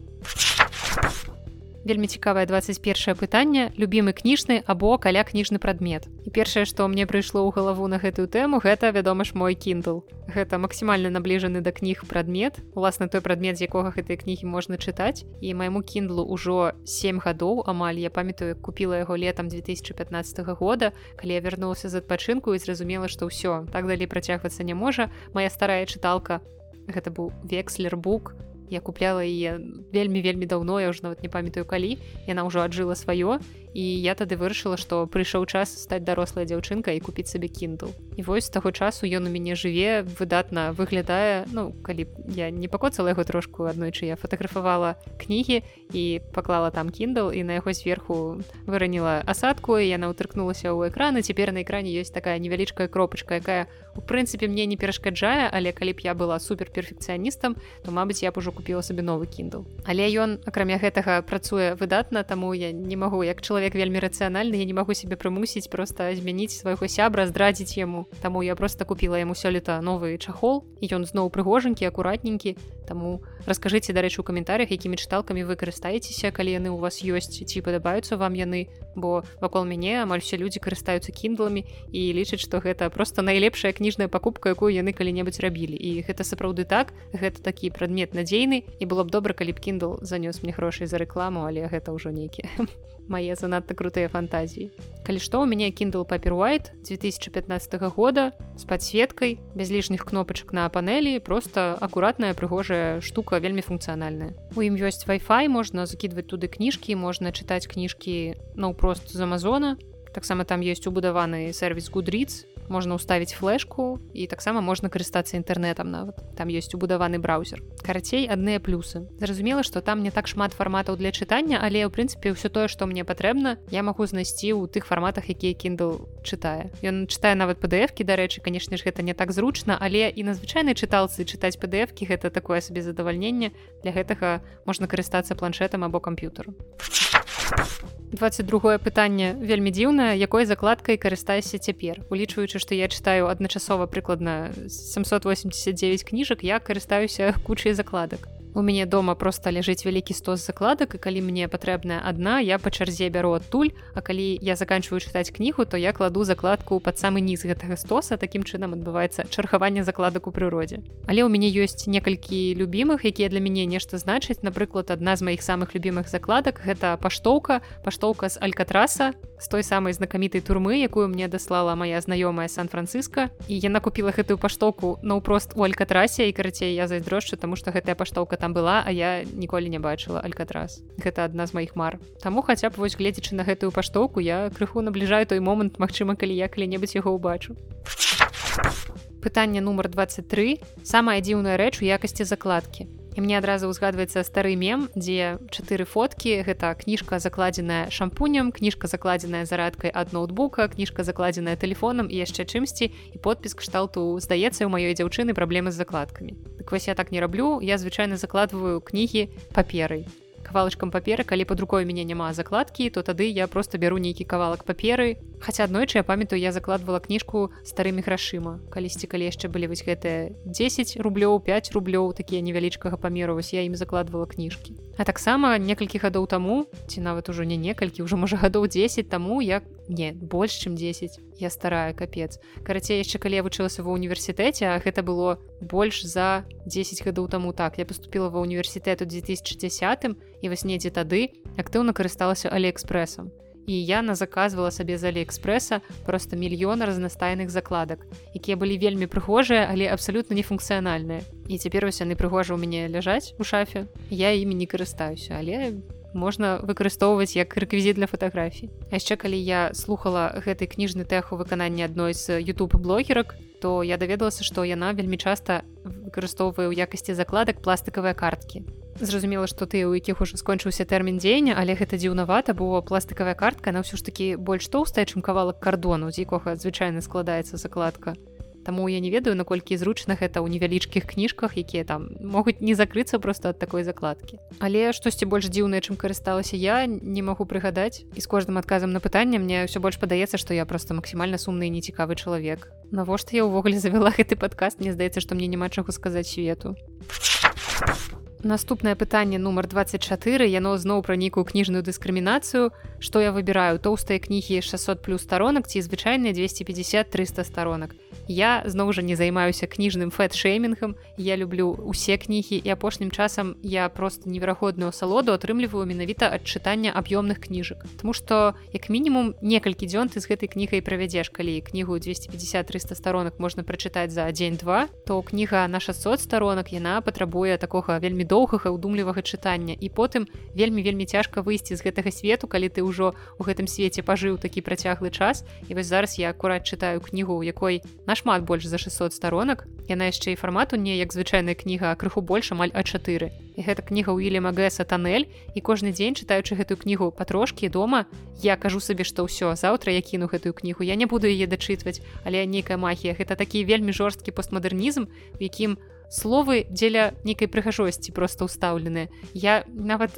вельмі цікавае 21 пытанне. Любімы кніжны або каля кніжны прадмет. І першае што мне прыйшло ў галаву на гэтую тэму гэта вядома ж мой kindle гэта максімальна набліжаны да кніг прадмет. Уласна той прадмет з якога гэтыя кнігі можна чытаць. І майму кіндлу ўжо 7 гадоў амаль. Я памятаю купила яго летом 2015 года калі я вярнулася з адпачынку і зразумела што ўсё так далей працягвацца не можа. Моя старая чыталка гэта быў векслербук я купляла яе вельмі вельмі даўно я ўжо нават не памятаю калі яна ўжо аджыла сваё і я тады вырашыла што прыйшоў час стаць дарослая дзяўчынка і купіць сабе кіндл. І вось з таго часу ён у мяне жыве выдатна выглядае. Ну калі я не пакоцала яго трошку аднойчы я фатаграфавала кнігі і паклала там кіндл і на яго зверху выраніла асадку і яна ўтыркнулася ў экраны цяпер на экране ёсць такая невялічкая кропачка якая у прынцыпе мне не перашкаджае але калі б я была супер перфекцыяністам то мабыць я б ужо купіла сабе новы кіндл. Але ён акрамя гэтага працуе выдатна таму я не магу як чалавек чалавек вельмі рацыянальны я не магу себе прымусіць просто змяніць свайго сябра здрадзіць яму таму я просто купила яму сёлета новы чахол і ён зноў прыгожанькі акуратненькі. Таму раскажыце дарэчы у каментарях якімі чыталкамі вы карыстаецеся калі яны у вас ёсць ці падабаюцца вам яны. Бо вакол мяне амаль все людзі карыстаюцца кіндламі і лічаць што гэта просто найлепшая кніжная пакупка якую яны калі-небудзь рабілі. І гэта сапраўды так гэта такі прадмет надзейны і было б добра калі б кіндл занёс мне грошай за рэкламу але гэта ўжо нейкі мае занадта крутыя фантазіі. Калі што ў мяне Kindle Paperwhite 2015 года з падсветкай, без лішніх кнопачак на панелі, просто акуратная прыгожая штука вельмі функцыянальная. У ім ёсць Wi-Fi, можна закідваць туды кніжкі, можна чытаць кніжкі наўпрост з Амазона. Таксама там ёсць убудаваны сервіс Goodreads, можна ўставіць флешку і таксама можна карыстацца інтэрнетам нават там ёсць убудаваны браузер. Карацей адныя плюсы. Зразумела што там не так шмат фарматаў для чытання але ў прынцыпе ўсё тое што мне патрэбна я магу знайсці ў тых фарматах якія kindle чытае ён чытае нават pdfкі дарэчы канешне ж гэта не так зручна але і на звычайнай чыталцы чытаць pdfкі гэта такое сабе задавальненне для гэтага можна карыстацца планшетам або камп'ютару 22 пытанне вельмі дзіўнае якой закладкай карыстайся цяпер. Улічваючы што я чытаю адначасова прыкладна 789 кніжак я карыстаюся кучай закладак у мяне дома просто ляжыць вялікі стос закладак і калі мне патрэбная адна я па чарзе бяру адтуль а калі я заканчиваю чытаць кнігу то я кладу закладку пад самы ніз гэтага стоса. Такім чынам адбываецца чархаванне закладак у прыродзе але ў мяне ёсць некалькі любімых якія для мяне нешта значаць. Напрыклад адна з маіх самых любімых закладак гэта паштоўка паштоўка з алькатраса з той самай знакамітай турмы якую мне даслала моя знаёмая сан-францыска. І яна купила гэтую паштоўку наўпрост у алькатрасе і карацей я зайздрошчу тому что гэтая паштоўка там была а я ніколі не бачыла алькатрас гэта адна з маіх мар. Таму хаця б вось гледзячы на гэтую паштоўку я крыху набліжаю той момант Мачыма калі я калі-небудзь яго ўбачу. Пытанне нумар 23 самая дзіўная рэч у якасці закладкі і мне адразу ўзгадваецца стары мем дзе чатыры фоткі гэта кніжка закладзеная шампунем кніжка закладзеная зарадкай ад ноутбука кніжка закладзеная телефоном і яшчэ чымсьці і подпіс кшталту здаецца у маёй дзяўчыны праблемы з закладкамі так вось я так не раблю я звычайна закладываю кнігі паперай кавалачкам паперы калі под рукой мяне няма закладкі то тады я просто бяру нейкі кавалак паперы хаця аднойчы я памятаю я закладвала кніжку старымі грашыма калісьці калі яшчэ былі вось гэтыя 10 рублёў 5 рублёў такія невялічкага памеру вось я ім закладвала кніжкі а таксама некалькі гадоў таму ці нават ужо не некалькі ўжо можа гадоў 10 таму я не больш чым 10 я старая капец. Карацей яшчэ калі я вучылася ва універсітэце а гэта было больш за 10 гадоў таму так. Я поступила ва універсітэт у 2010 і вось недзе тады актыўна карысталася алиэкспрэсам і я на заказвала сабе з алиэкспрэса просто мільёна разнастайных закладак якія былі вельмі прыгожыя але абсалютна нефункцыянальныя і цяпер вось яны прыгожа ў мяне ляжаць у шафе. Я імі не карыстаюся але можна выкарыстоўваць як рэквізіт для фатаграфій яшчэ калі я слухала гэты кніжны тэх у выкананні адной з youtube блогерак то я даведалася што яна вельмі часта выкарыстоўвае ў якасці закладак пластикавыя карткі зразумела што ты у якіх ужо скончыўся тэрмін дзеяння але гэта дзіўнавата бо пластикавая картка на ўсё ж такі больш тоўстая чым кавалак кардону з якога звычайна складаецца закладка. Таму я не ведаю наколькі зручна гэта ў невялічкіх кніжках якія там могуць не закрыцца просто ад такой закладкі. Але штосьці больш дзіўнае чым карысталася я не магу прыгадаць. І з кожным адказам на пытанне мне ўсё больш падаецца што я просто максімальна сумны і нецікавы чалавек. Навошта я ўвогуле завяла гэты падкаст? Мне здаецца што мне няма чаго сказаць свету наступнае пытанне нумар 24 яно зноў пра нейкую кніжную дыскрымінацыю. Што я выбіраю тоўстыя кнігі 600 плюс старонак ці звычайныя 250 300 старонак я зноў жа не займаюся кніжным фэт-шеймінгам. Я люблю усе кнігі і апошнім часам я просто неверагодную асалоду атрымліваю менавіта ад чытання аб'ёмных кніжак. Таму што як мінімум некалькі дзён ты з гэтай кнігай правядзеш. Калі кнігу 250-300 старонак можна прачытаць за дзень-два то кніга на 600 старонак яна патрабуе такога вельмі доўгага удумлівага чытання. І потым вельмі вельмі цяжка выйсці з гэтага свету калі ты ўжо у гэтым свеце пажыў такі працяглы час. І вось зараз я акурат чытаю кнігу у якой на нашмат больш за 600 сторонок яна яшчэ і фармату не як звычайная кніга крыху больш амаль а4 і гэта кніга уильяма гэса тоннель і кожны дзень чытаючы гэтую кнігу патрошкі дома я кажу сабе што ўсё заўтра я кіну гэтую кнігу. Я не буду яе дачытваць але нейкая магія. Гэта такі вельмі жорсткі постмадэрнізм у якім словы дзеля нейкай прыгажосці просто ўстаўленыя. Я нават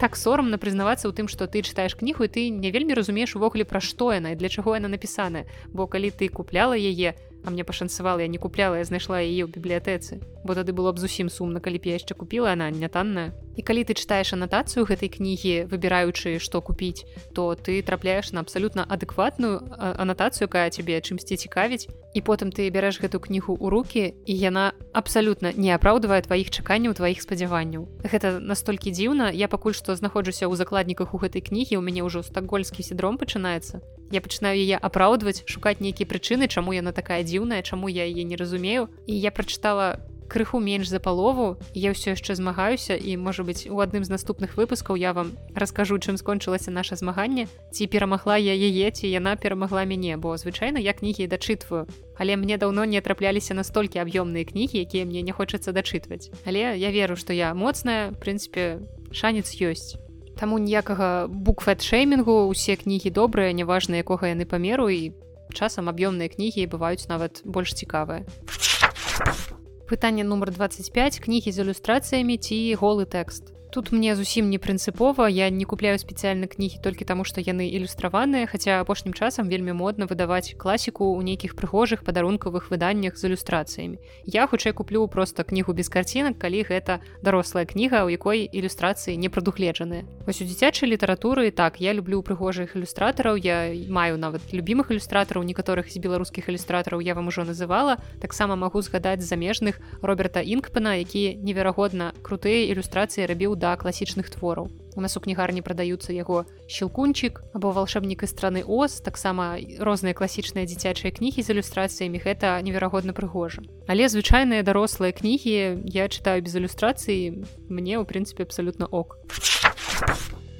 так сорамна прызнавацца ў тым што ты чытаеш кнігу і ты не вельмі разумееш увогуле пра што яна і для чаго яна напісаная. Бо калі ты купляла яе а мне пашанцавала я не купляла я знайшла яе ў бібліятэцы бо тады было б зусім сумна калі б я яшчэ купила она не танная і калі ты чытаеш анатацыю гэтай кнігі выбіраючы што купіць то ты трапляеш на абсалютна адэкватную анатацыю якая цябе чымсьці цікавіць. І потым ты бярэш гэту кнігу ў руки і яна абсалютна не апраўдвае тваіх чаканняў тваіх спадзяванняў. Гэта настолькі дзіўна. Я пакуль што знаходжуся ў закладніках у гэтай кнігі у мяне ўжо стакгольскі сіндром пачынаецца. Я пачынаю яе апраўдваць шукаць нейкія прычыны чаму яна такая дзіўная чаму я яе не разумею. І я прачытала крыху менш за палову я ўсё яшчэ змагаюся і можа быть у адным з наступных выпускаў я вам раскажу чым скончылася наша змаганне. Ці перамагла я яе ці яна перамагла мяне бо звычайна я кнігі дачытваю. Але мне даўно не трапляліся настолькі аб'ёмныя кнігі якія мне не хочацца дачытваць. Але я веру што я моцная прынцыпе шанец ёсць. Таму ніякага букфэт-шэймінгу усе кнігі добрыя, няважна якога яны памеру і часам аб'ёмныя кнігі бываюць нават больш цікавыя. Пытанне нумар 25 кнігі з ілюстрацыямі ці голы тэкст тут мне зусім не прынцыпова я не купляю спецыяльна кнігі толькі таму што яны ілюстраваныя хаця апошнім часам вельмі модна выдаваць класіку ў нейкіх прыгожых падарункавых выданнях з ілюстрацыямі я хутчэй куплю просто кнігу без карцінак калі гэта дарослая кніга у якой ілюстрацыі не прадугледжаныя. Вось у дзіцячай літаратуры так я люблю прыгожых ілюстратараў я маю нават любімых ілюстратараў некаторых з беларускіх ілюстратараў я вам ужо называла. Таксама магу згадаць замежных роберта інкпана які неверагодна крутыя ілюстрацыі рабіў да класічных твораў. У нас у кнігарні прадаюцца яго щелкунчик або волшебнік і страны Оз, таксама розныя класічныя дзіцячыя кнігі з ілюстрацыямі гэта неверагодна прыгожа. Але звычайныя дарослыя кнігі я чытаю без ілюстрацыі, мне ў прынцыпе абсалютна ок.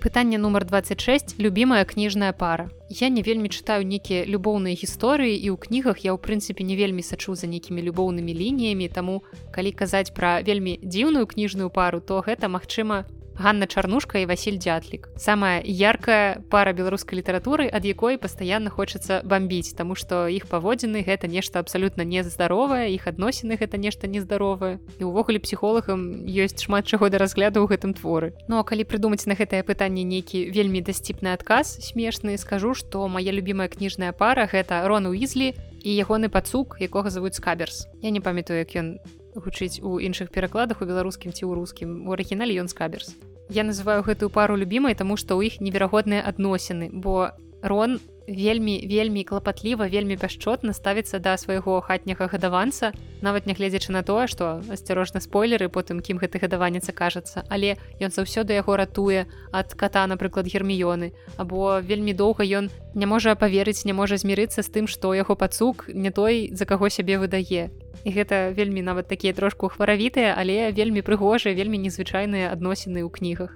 Пытанне нумар 26 любимая кніжная пара. Я не вельмі чытаю нейкія любоўныя гісторыі і ў кнігах я ў прынцыпе не вельмі сачу за нейкімі любоўнымі лініямі таму калі казаць пра вельмі дзіўную кніжную пару то гэта магчыма Ганна Чарнушка і Васіль Дятлік. Самая яркая пара беларускай літаратуры, ад якой пастаянна хочацца бамбіць, Таму што іх паводзіны гэта нешта абсалютна нездаровае, іх адносіны гэта нешта нездаровае. І ўвогуле псіхолагам ёсць шмат чаго да разгляду ў гэтым творы. Ну а калі прыдумаць на гэтае пытанне нейкі вельмі дасціпны адказ смешны, скажу, што моя любимая кніжная пара гэта Рон Уізлі і ягоны пацук, якога завуць скаберс. Я не памятаю, як ён гучыць у іншых перакладах у беларускім ці ў рускім. У арыгінале ён скаберс. Я называю гэтую пару любімай таму што ў іх неверагодныя адносіны бо рон вельмі вельмі клапатліва вельмі пяшчотна ставіцца да свайго хатняга гадаванца нават нягледзячы на тое што асцярожна спойлеры потым кім гэты гадаванец кажацца але ён заўсёды яго ратуе ад кота напрыклад герміёны. Або вельмі доўга ён не можа паверыць не можа змірыцца з тым што яго пацук не той за каго сябе выдае. І гэта вельмі нават такія трошку хваравітыя але вельмі прыгожыя вельмі незвычайныя адносіны ў кнігах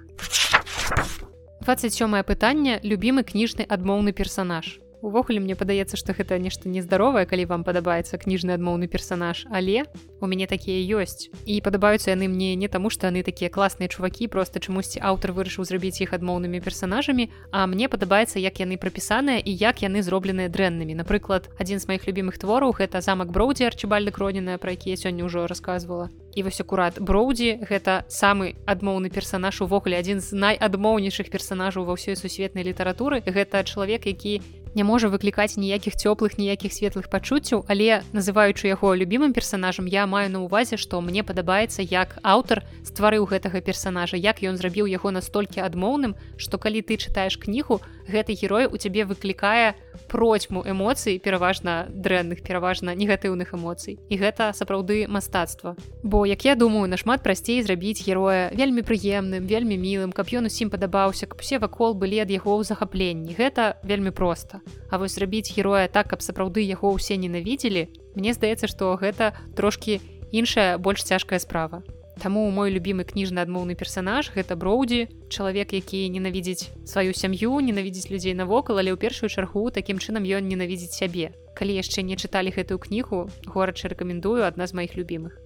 27 пытанне любімы кніжны адмоўны персанаж увогуле мне падаецца што гэта нешта нездаровае калі вам падабаецца кніжны адмоўны персанаж але у мяне такія ёсць і падабаюцца яны мне не таму што яны такія класныя чувакі просто чамусьці аўтар вырашыў зрабіць іх адмоўнымі персанажамі а мне падабаецца як яны прапісаныя і як яны зробленыя дрэннымі. Напрыклад адзін з маіх любімых твораў гэта замак броудзі арчыбальда кроненая пра якія сёння ўжо рассказывала і вось акурат броудзі гэта самы адмоўны персанаж увогуле адзін з найадмоўнейшых персанажаў ва ўсёй сусветнай літаратуры. Гэта чалавек які не можа выклікаць ніякіх цёплых ніякіх светлых пачуццяў але называючы яго любімым персонажам я маю на увазе што мне падабаецца як аўтар стварыў гэтага персонажа як ён зрабіў яго настолькі адмоўным што калі ты чытаеш кнігу гэты герой у цябе выклікае процьму эмоцый пераважна дрэнных пераважна негатыўных эмоцый. І гэта сапраўды мастацтва. Бо як я думаю нашмат прасцей зрабіць героя вельмі прыемным вельмі мілым каб ён усім падабаўся каб усе вакол былі ад яго ў захапленні. Гэта вельмі проста. А вось зрабіць героя так каб сапраўды яго ўсе ненавідзелі мне здаецца што гэта трошки іншая больш цяжкая справа Таму мой любімы кніжны адмоўны персанаж гэта броудзі чалавек які ненавідзець сваю сям'ю ненавідзець людзей навокал але ў першую чаргу такім чынам ён ненавідзець сябе. Калі яшчэ не чыталі гэтую кнігу горача рэкамендую адна з маіх любімых.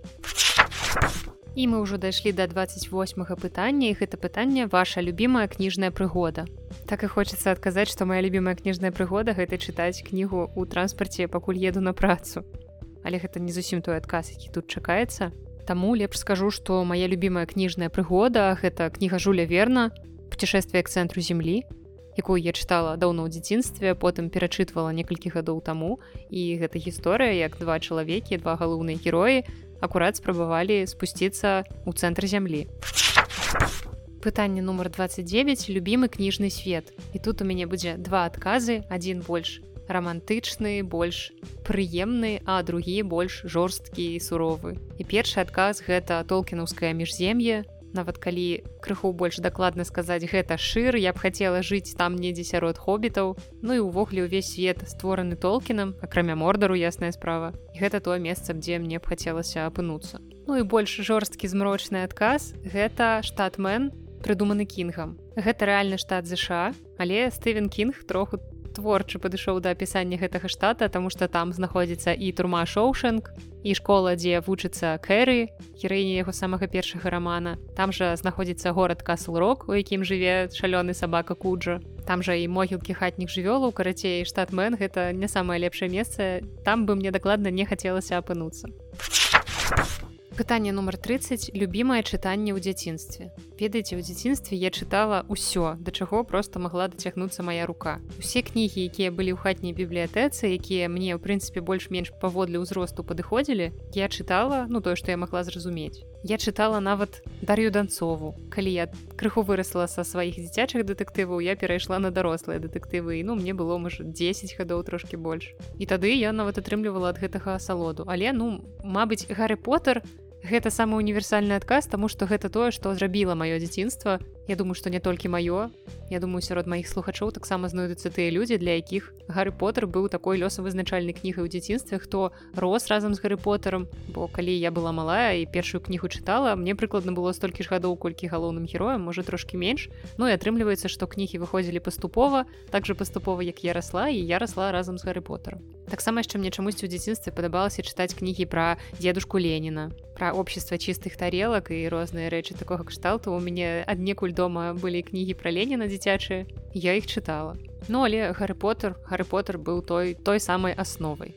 І мы ўжо дайшлі да 28 пытання і гэта пытанне ваша любімая кніжная прыгода. Так і хочацца адказаць што моя любімая кніжная прыгода гэта чытаць кнігу ў транспарце пакуль еду на працу. Але гэта не зусім той адказ які тут чакаецца Таму лепш скажу, што моя любимая кніжная прыгода гэта кніга жуля верна путешествие к цэнтру землі якую я чытала даўно ў дзяцінстве потым перачытвала некалькі гадоў таму. І гэта гісторыя як два чалавекі два галоўныя героі акурат спрабавалі спусціцца ў цэнтр зямлі. Пытанне нумар 29 любімы кніжны свет. І тут у мяне будзе два адказы адзін больш романтычны больш прыемны а другі больш жорсткі і суровы. І першы адказ гэта толкінаўскае міжзем'е нават калі крыху больш дакладна сказаць гэта шыр я б хацела жыць там недзе сярод хобітаў. Ну і ўвогуле ўвесь свет створаны толкінам акрамя мордару ясная справа. Гэта тое месца дзе мне б хацелася апынуцца. Ну і больш жорсткі змрочны адказ гэта штатмен прыдуманы кінгам. Гэта рэальны штат ЗША але стывен кінг троху творчы падышоў да апісання гэтага штата тому что там знаходзіцца і турма шоушэнк і школа дзе вучыцца кэры гераіні яго самага першага рамана. Там жа знаходзіцца горад касл-рок у якім жыве шалёны сабака куджа. Там жа і могілкі хатніх жывёлаў карацей штатмен гэта не самае лепшае месца. Там бы мне дакладна не хацелася апынуцца. Пытанне нумар 30 любімае чытанне ў дзяцінстве ведаеце у дзяцінстве я чытала ўсё да чаго просто магла дацягнуцца моя рука. Усе кнігі якія былі ў хатняй бібліятэцы якія мне ў прынцыпе больш-менш паводле ўзросту падыходзілі я чытала ну тое што я магла зразумець. Я чытала нават дар'ю данцову калі я крыху вырасла са сваіх дзіцячых дэтэктываў я перайшла на дарослыя дэтэктывы ну мне было можа 10 гадоў трошки больш. І тады я нават атрымлівала ад гэтага асалоду. Але ну мабыць гарры поттер гэта самы універсальны адказ таму што гэта тое што зрабіла маё дзяцінства Я думаю што не толькі маё Я думаю сярод маіх слухачоў таксама знойдуцца тыя людзі для якіх гары поттер быў такой лёсавызначальнай кнігай у дзяцінстве хто рос разам з гары поттером бо калі я была малая і першую кнігу чытала мне прыкладна было столькі ж гадоў колькі галоўным героем можа трошки менш. Ну і атрымліваецца што кнігі выходзілі паступова так же паступова як я расла і я расла разам з гары поттером таксама яшчэ мне чамусьці ў дзяцінстве падабалася чытаць кнігі пра дзедушку Леніна пра общество чыстых тарелак і розныя рэчы такога кшталту. У мяне аднекуль дома былі кнігі пра Леніна дзіцячыя я іх чытала Ну але Гарры Поттер Гарры Поттер быў той той самай асновай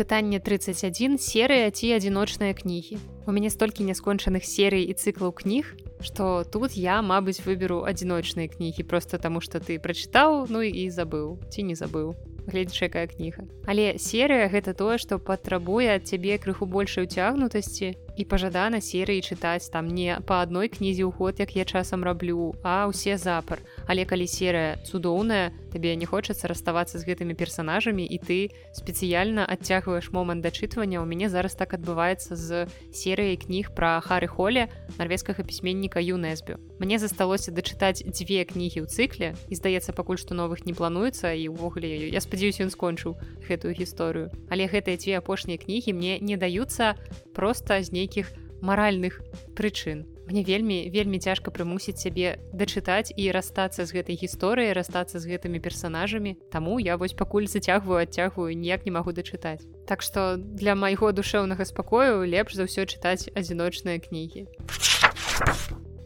пытанне 31 серыя ці адзіночныя кнігі у мяне столькі няскончаных серый і цыклаў кніг что тут я мабыць выберу адзіночныя кнігі просто таму что ты прачытаў ну і забыў ці не забыў гледзячы якая кніга але серыя гэта тое што патрабуе ад цябе крыху большай уцягнутасці і пажадана серыі чытаць там не па адной кнізе ў ход як я часам раблю а ўсе запар. Але калі серыя цудоўная табе не хочацца раставацца з гэтымі персонажамі і ты спецыяльна адцягваеш момант дачытвання у мяне зараз так адбываецца з серыяй кніг пра хары холле нарвежскага пісьменніка юнесбю мне засталося дачытаць дзве кнігі ў цыкле і здаецца пакуль што новых не плануецца і ўвогуле я спадзяюсь ён скончыў гэтую гісторыю. Але гэтыя дзве апошнія кнігі мне не даюцца просто з нейкі нейкіх маральных прычын. Мне вельмі вельмі цяжка прымусіць сябе дачытаць і расстацца з гэтай гісторыяй, расстацца з гэтымі персанажамі. Таму я вось пакуль зацягваю, адцягваю, ніяк не магу дачытаць. Так што для майго душэўнага спакою лепш за ўсё чытаць адзіночныя кнігі.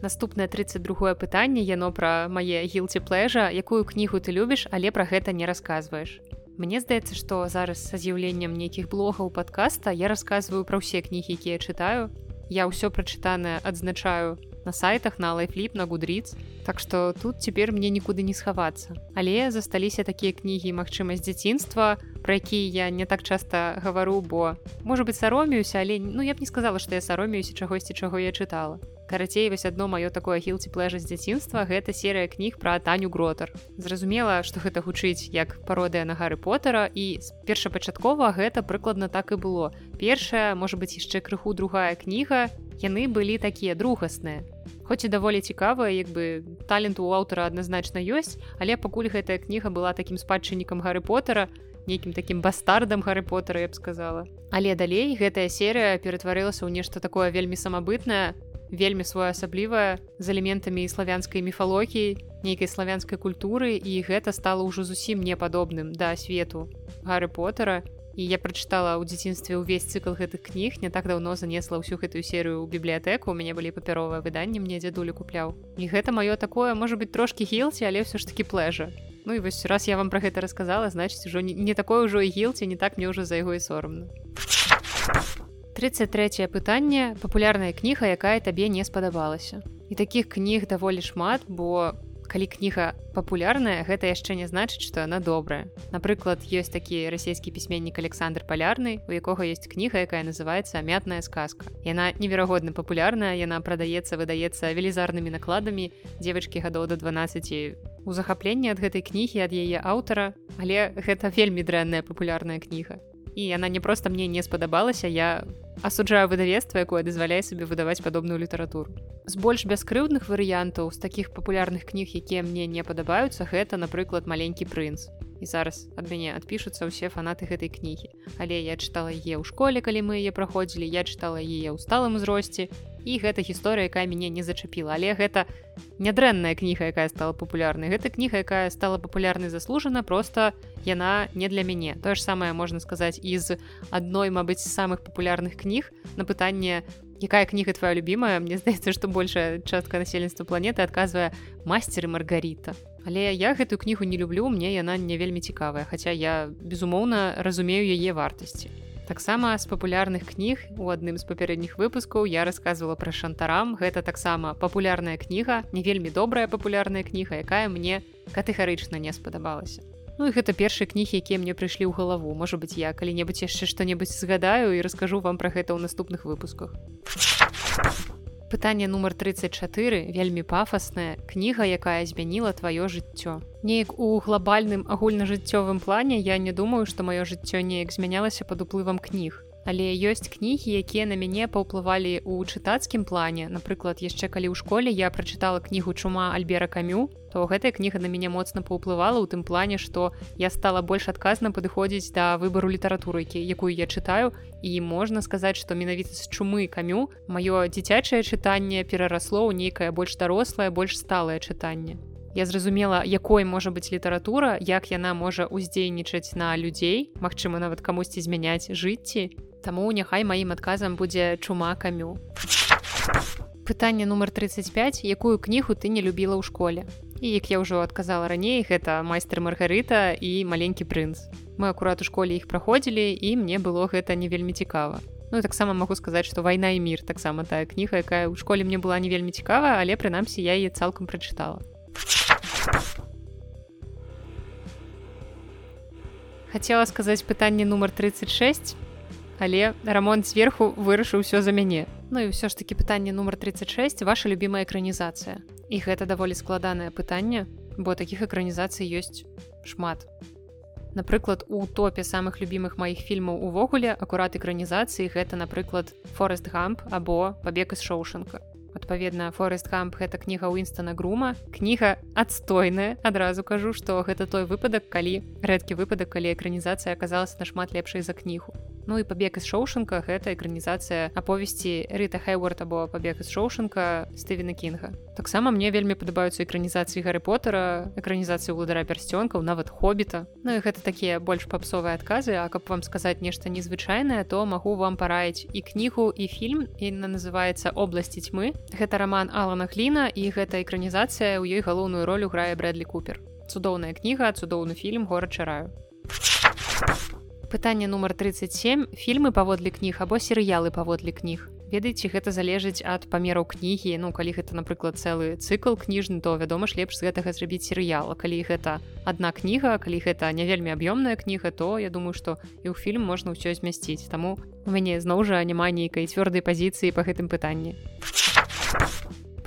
Наступнае 32 пытанне яно пра мае гілці плэжа, якую кнігу ты любіш, але пра гэта не расказваеш. Мне здаецца, што зараз са з'яўленнем нейкіх блогаў падкаста я расказваю пра ўсе кнігі, якія чытаю. Я ўсё прачытанае адзначаю на сайтах на лайфліп на гудріц. Так што тут цяпер мне нікуды не схавацца. Але засталіся такія кнігі магчымасць дзяцінства, пра якія я не так часта гавару, бо можа быць саромеюся, але ну я б не сказала, што я саромеюся чагосьці, чаго я чытала карацей вось адно маё такое хілці плэжа з дзяцінства. Гэта серыя кніг пра таню гротар. Зразумела што гэта гучыць як пародыя на гары потара і першапачаткова гэта прыкладна так і было. Першая можа быць яшчэ крыху другая кніга. Яны былі такія другасныя. Хоць і даволі цікавая як бы таленту у аўтара адназначна ёсць але пакуль гэтая кніга была такім спадчыннікам гары потара нейкім такім бастардам гары потара я б сказала. Але далей гэтая серыя ператварылася ў нешта такое вельмі самабытнае вельмі своеасаблівая з элементамі славянскай міфалогіі нейкай славянскай культуры і гэта стало ўжо зусім непадобным да свету гары потара і я прачытала ў дзяцінстве ўвесь цыкл гэтых кніг не так даўно занесла ўсю гэтую серыю ў бібліятэку у мяне былі папяровыя выданні мне дзядулі купляў. І гэта маё такое можа быть трошки гілці але ўсё ж таки плэжа Ну і вось раз я вам про гэта расказала значыць ужо не, не такое ўжо і гілці не так мне ўжо за яго і сорамна 33 пытанне папулярная кніга якая табе не спадабалася. І таких кніг даволі шмат бо калі кніга папулярная гэта яшчэ не значыць што она добрая. Напрыклад ёсць такі расійскі пісьменнік александр палярны у якога есть кніга якая называется мятная сказка яна неверагодна папулярная яна прадаецца выдаецца велізарнымі накладамі. Девочки гадоў до 12 у захапленні ад гэтай кнігі ад яе аўтара. Але гэта вельмі дрэнная папулярная кніга. І яна не проста мне не спадабалася я асуджаю выдавецтва якое дазваляе сабе выдаваць падобную літаратуру з больш бяскрыўдных варыянтаў з такіх папулярных кніг якія мне не падабаюцца гэта напрыклад маленькі прынц і зараз ад мяне адпішуцца ўсе фанаты гэтай кнігі але я чытала е ў школе калі мы яе праходзілі я чытала яе ў сталым узросце і гэта гісторыя якая мяне не зачапіла але гэта нядрэнная кніга якая стала папулярнай гэта кніга якая стала папулярнай заслужана просто яна не для мяне тое ж самае можна сказаць з адной мабыць самых папулярных кніг на пытанне якая кніга твоя любимая? Мне здаецца што большая частка насельніцтва планеты адказвае мастеры маргарита Але я гэтую кнігу не люблю мне яна не вельмі цікавая хаця я безумоўна разумею яе вартасці. Таксама з папулярных кніг у адным з папярэдніх выпускаў я рассказывала пра шантарам. Гэта таксама папулярная кніга не вельмі добрая папулярная кніга якая мне катэгарычна не спадабалася Ну і гэта першыя кнігі якія мне прыйшлі ў галаву. Можа быть я калі-небудзь яшчэ што-небудзь згадаю і раскажу вам пра гэта ў наступных выпусках. Пытанне нумар 34 вельмі пафасная кніга якая змяніла тваё жыццё. Неяк у глобальным агульнажыццёвым плане я не думаю што маё жыццё неяк змянялася под уплывам кніг але ёсць кнігі якія на мяне паўплывалі ў чытацкім плане. Напрыклад яшчэ калі ў школе я прачытала кнігу чума альбера камю то гэтая кніга на мяне моцна паўплывала ў тым плане што я стала больш адказна падыходзіць да выбару літаратурыкі якую я чытаю. І можна сказаць што менавіта з чумы камю маё дзіцячае чытанне перарасло ў нейкае больш дарослае больш сталае чытанне. Я зразумела якой можа быць літаратура як яна можа ўздзейнічаць на людзей Мачыма нават камусьці змяняць жыцці Таму няхай маім адказам будзе чума камю. Пытанне нумар 35, якую кнігу ты не любіла ў школе. І як я ўжо адказала раней, гэта майстер Маргарыта і маленькі прынц. Мы акурат у школе іх праходзілі і мне было гэта не вельмі цікава. Ну таксама магу сказаць, што вайна і мір таксама тая кніга, якая ў школе мне была не вельмі цікава, але прынамсі я яе цалкам прачытала. Хацела сказаць пытанне нумар 36 але рамонт зверху вырашыў усё за мяне. Ну і ўсё ж таки пытанне нумар 36 ваша любимая экранізацыя. І гэта даволі складанае пытанне бо таких экранізацый ёсць шмат. Напрыклад у топе самых любимых маіх фільмаў увогуле акурат экранізацыі гэта напрыклад форест гамп або пабег из шоушанка адпаведна форест камп гэта кніга уінстона грума. Кніга адстойная адразу кажу што гэта той выпадак калі рэдкі выпадак калі экранізацыя аказалася нашмат лепшай за кнігу Ну і пабег з шоушанка гэта экранізацыя аповесці рыта хайворд або пабег з шоушанка стывена кінга таксама мне вельмі падабаюцца экранізацыі гары потара экранізацыі ўладара пярсцёнкаў нават хобіта Ну і гэта такія больш папсовыя адказы А каб вам сказаць нешта незвычайнае то магу вам параіць і кнігу і фільм і называется обласці тьмы гэта роман алана хліна і гэта экранізацыя ў ёй галоўную ролю грае брэдлі купер. Цудоўная кніга цудоўны фільм горад чараю пытанне нумар 37 фільмы паводле кніг або серыялы паводле кніг ведаеце гэта залежыць ад памераў кнігі ну калі гэта напрыклад цэлы цыкл кніжны то вядома ж лепш з гэтага зрабіць серыяла калі гэта адна кніга калі гэта не вельмі аб'ёмная кніга то я думаю што і ў фільм можна ўсё змясціць. Таму у мяне зноў жа няма нейкай цвёрдай пазіцыі по гэтым пытанні.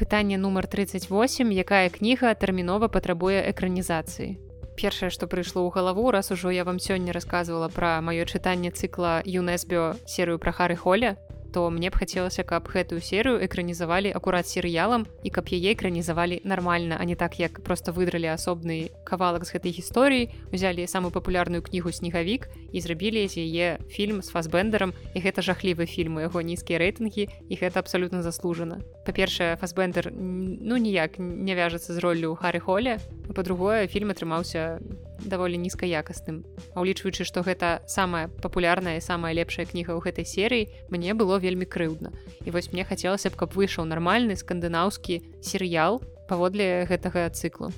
Пытанне нумар 38 якая кніга тэрмінова патрабуе экранізацыі першае што прыйшло ў галаву раз ужо я вам сёння рассказывала пра маё чытанне цыкла юнесбіо серыю пра хары холя то мне б хацелася каб гэтую серыю экранізавалі акурат серыялам і каб яе экранізавалі нармальна а не так як просто выдралі асобны кавалак з гэтай гісторыі узялі самую папулярную кнігу снегавік і зрабілі з яе фільм з фасбендером і гэта жахлівы фільм яго нізкія рэйтынгі і гэта абсалютна заслужана па-першае фасбендер ну ніяк не вяжацца з роллю хары холля па-другое фільм атрымаўся даволі нізкаякасным А ўлічваючы што гэта самая папулярная самая лепшая кніга ў гэтай серыі мне было вельмі крыўдна. І вось мне хацелася б каб выйшаў нармальны скандынаўскі серыял паводле гэтага цыклу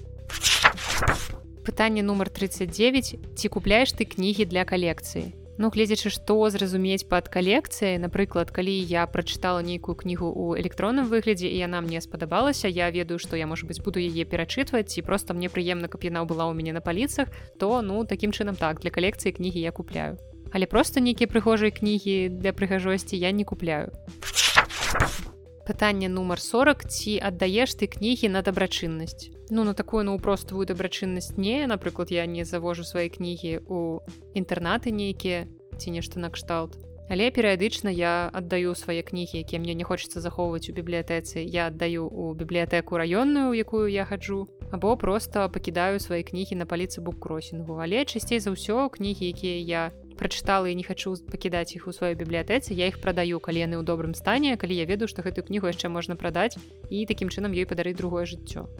пытанне нумар 39 ці купляеш ты кнігі для калекцыі Ну гледзячы што зразумець пад калекцыяй напрыклад калі я прачытала нейкую кнігу ў электронным выглядзе і яна мне спадабалася я ведаю што я можа быць буду яе перачытваць ці просто мне прыемна каб яна была ў мяне на паліцах то ну такім чынам так для калекцыі кнігі я купляю. Але просто нейкія прыгожыя кнігі для прыгажосці я не купляю пытанне нумар 40 ці аддаеш ты кнігі на дабрачыннасць ну на такую ну простую дабрачыннасць не. Напрыклад я не завожу свае кнігі у інтэрнаты нейкія ці нешта накшталт але перыядычна я аддаю свае кнігі якія мне не хочацца захоўваць у бібліятэцы. Я аддаю у бібліятэку раённую якую я хаджу або просто пакідаю свае кнігі на паліцы буккросінгу. Але часцей за ўсё кнігі якія я прачытала і не хачу пакідаць іх у сваёй бібліятэцы я іх прадаю калі яны ў добрым стане калі я ведаю што гэтую кнігу яшчэ можна прадаць і такім чынам ёй падарыць другое жыццё.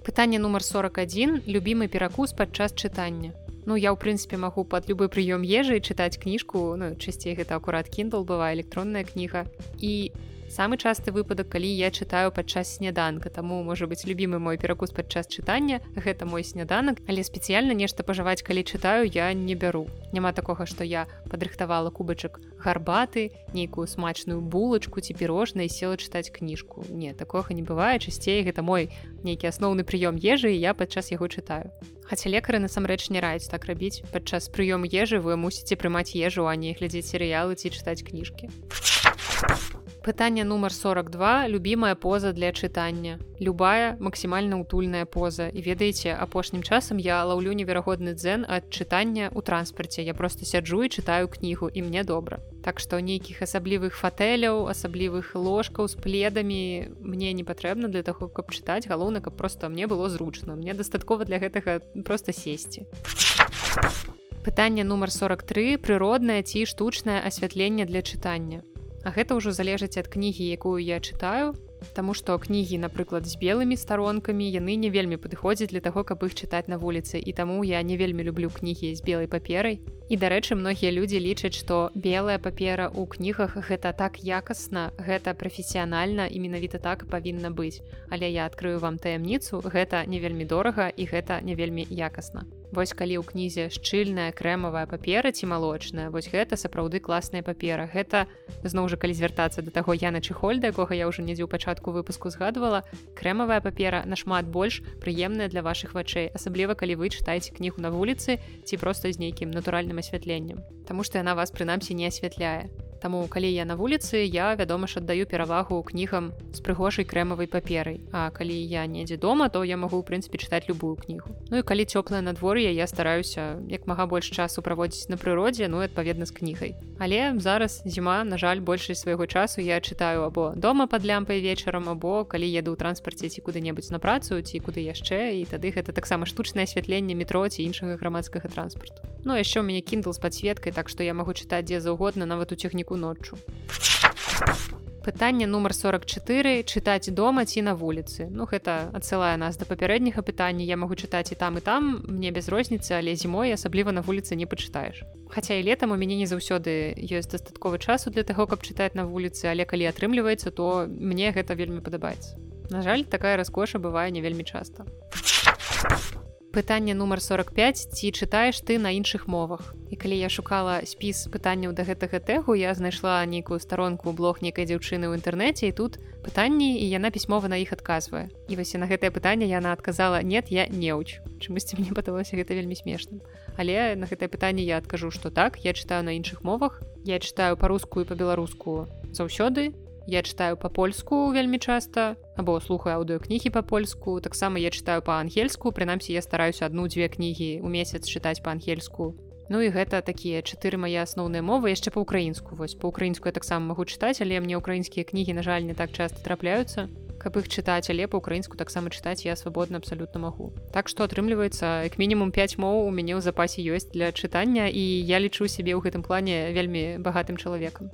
Пытанне нумар 41 любімы перакус падчас чытання Ну я ў прынцыпе магу пад любы прыём ежы чытаць кніжку ну, часцей гэта акурат kindle бывае электронная кніга і самы часты выпадак калі я чытаю падчас сняданка. Таму можа быць любімы мой перакус падчас чытання гэта мой сняданак. Але спецыяльна нешта пажываць калі чытаю я не бяру. Няма такога што я падрыхтавала кубачак гарбаты нейкую смачную булачку ці пірожнай села чытаць кніжку. Не такога не бывае. Часцей гэта мой нейкі асноўны прыём ежы я падчас яго чытаю. Хаця лекары насамрэч не раюць так рабіць. Падчас прыём ежы вы мусіце прымаць ежу а не глядзець серыялы ці чытаць кніжкі Пытанне нумар 42 любімая поза для чытання. Любая максімальна утульная поза. І ведаеце, апошнім часам я лаўлю неверагодны дзен ад чытання ў транспарце. Я просто сяджу і чытаю кнігу і мне добра. Так што нейкіх асаблівых фатэляў, асаблівых ложкаў з пледамі мне не патрэбна для таго, каб чытаць галоўна, каб проста мне было зручна. Мне дастаткова для гэтага проста сесці. Пытанне нумар 43 прыроднае ці штучнае асвятленне для чытання. А гэта ўжо залежыць ад кнігі, якую я чытаю, Таму што кнігі, напрыклад, з белымі старонкамі яны не вельмі падыходзяць для таго, каб іх чытаць на вуліцы і таму я не вельмі люблю кнігі з белай паперай. І дарэчы, многія людзі лічаць, што белая папера ў кнігах гэта так якасна, гэта прафесіянальна і менавіта так павінна быць. Але я адкрыю вам таямніцу, гэта не вельмі дорага і гэта не вельмі якасна. Вось калі ў кнізе шчыльная крэмавая папера ці малочная вось гэта сапраўды класная папера. Гэта зноў жа калі звяртацца да таго яна чыхольда якога я ўжо недзе ў пачатку выпуску згадвала крэмавая папера нашмат больш прыемная для вашых вачэй асабліва калі вы чытаеце кнігу на вуліцы ці проста з нейкім натуральным асвятленнем. Таму што яна вас прынамсі не асвятляе Таму калі я на вуліцы я вядома ж аддаю перавагу кнігам з прыгожай крэмавай паперай. А калі я недзе дома то я магу ў прынцыпе чытаць любую кнігу. Ну і калі цёплае надвор'е я стараюся як мага больш часу праводзіць на прыродзе ну адпаведна з кнігай. Але зараз зіма на жаль большасць свайго часу я чытаю або дома под лямпай вечарам або калі еду ў транспарце ці куды-небудзь на працу ці куды яшчэ і тады гэта таксама штучнае асвятленне метро ці іншага грамадскага транспарту. Ну яшчэ у мяне кіндл з падсветкай так што я магу чытаць дзе заўгодна нават у цехніку ранку ноччу. Пытанне нумар 44 чытаць дома ці на вуліцы. Ну гэта адсылае нас да папярэдняга пытання я магу чытаць і там і там мне без розніцы, але зімой асабліва на вуліцы не пачытаеш. Хаця і летам у мяне не заўсёды ёсць дастатковы часу для таго, каб чытаць на вуліцы, але калі атрымліваецца, то мне гэта вельмі падабаецца. На жаль, такая раскоша бывае не вельмі часта. Пытанне нумар 45 ці чытаеш ты на іншых мовах. І калі я шукала спіс пытанняў да гэтага тэгу, я знайшла нейкую старонку блог нейкай дзяўчыны ў інтэрнэце і тут пытанні і яна пісьмова на іх адказвае. І вось на гэтае пытанне яна адказала нет, я неуч. Чамусьці мне падалося гэта вельмі смешным. Але на гэтае пытанне я адкажу, што так, я чытаю на іншых мовах. Я чытаю па-руску і па-беларуску заўсёды, я чытаю па-польску вельмі часта або слухаю аўдыокнігі па-польску. Таксама я чытаю па-ангельску прынамсі я стараюся адну-дзве кнігі ў месяц чытаць па-ангельску. Ну і гэта такія чатыры мае асноўныя мовы яшчэ па-украінску. Вось па-украінску я таксама магу чытаць але мне украінскія кнігі на жаль не так часто трапляюцца. Каб іх чытаць але па-украінску таксама чытаць я свабодна абсалютна магу. Так што атрымліваецца як мінімум 5 моў у мяне ў запасе ёсць для чытання і я лічу сябе ў гэтым плане вельмі багатым чалавекам.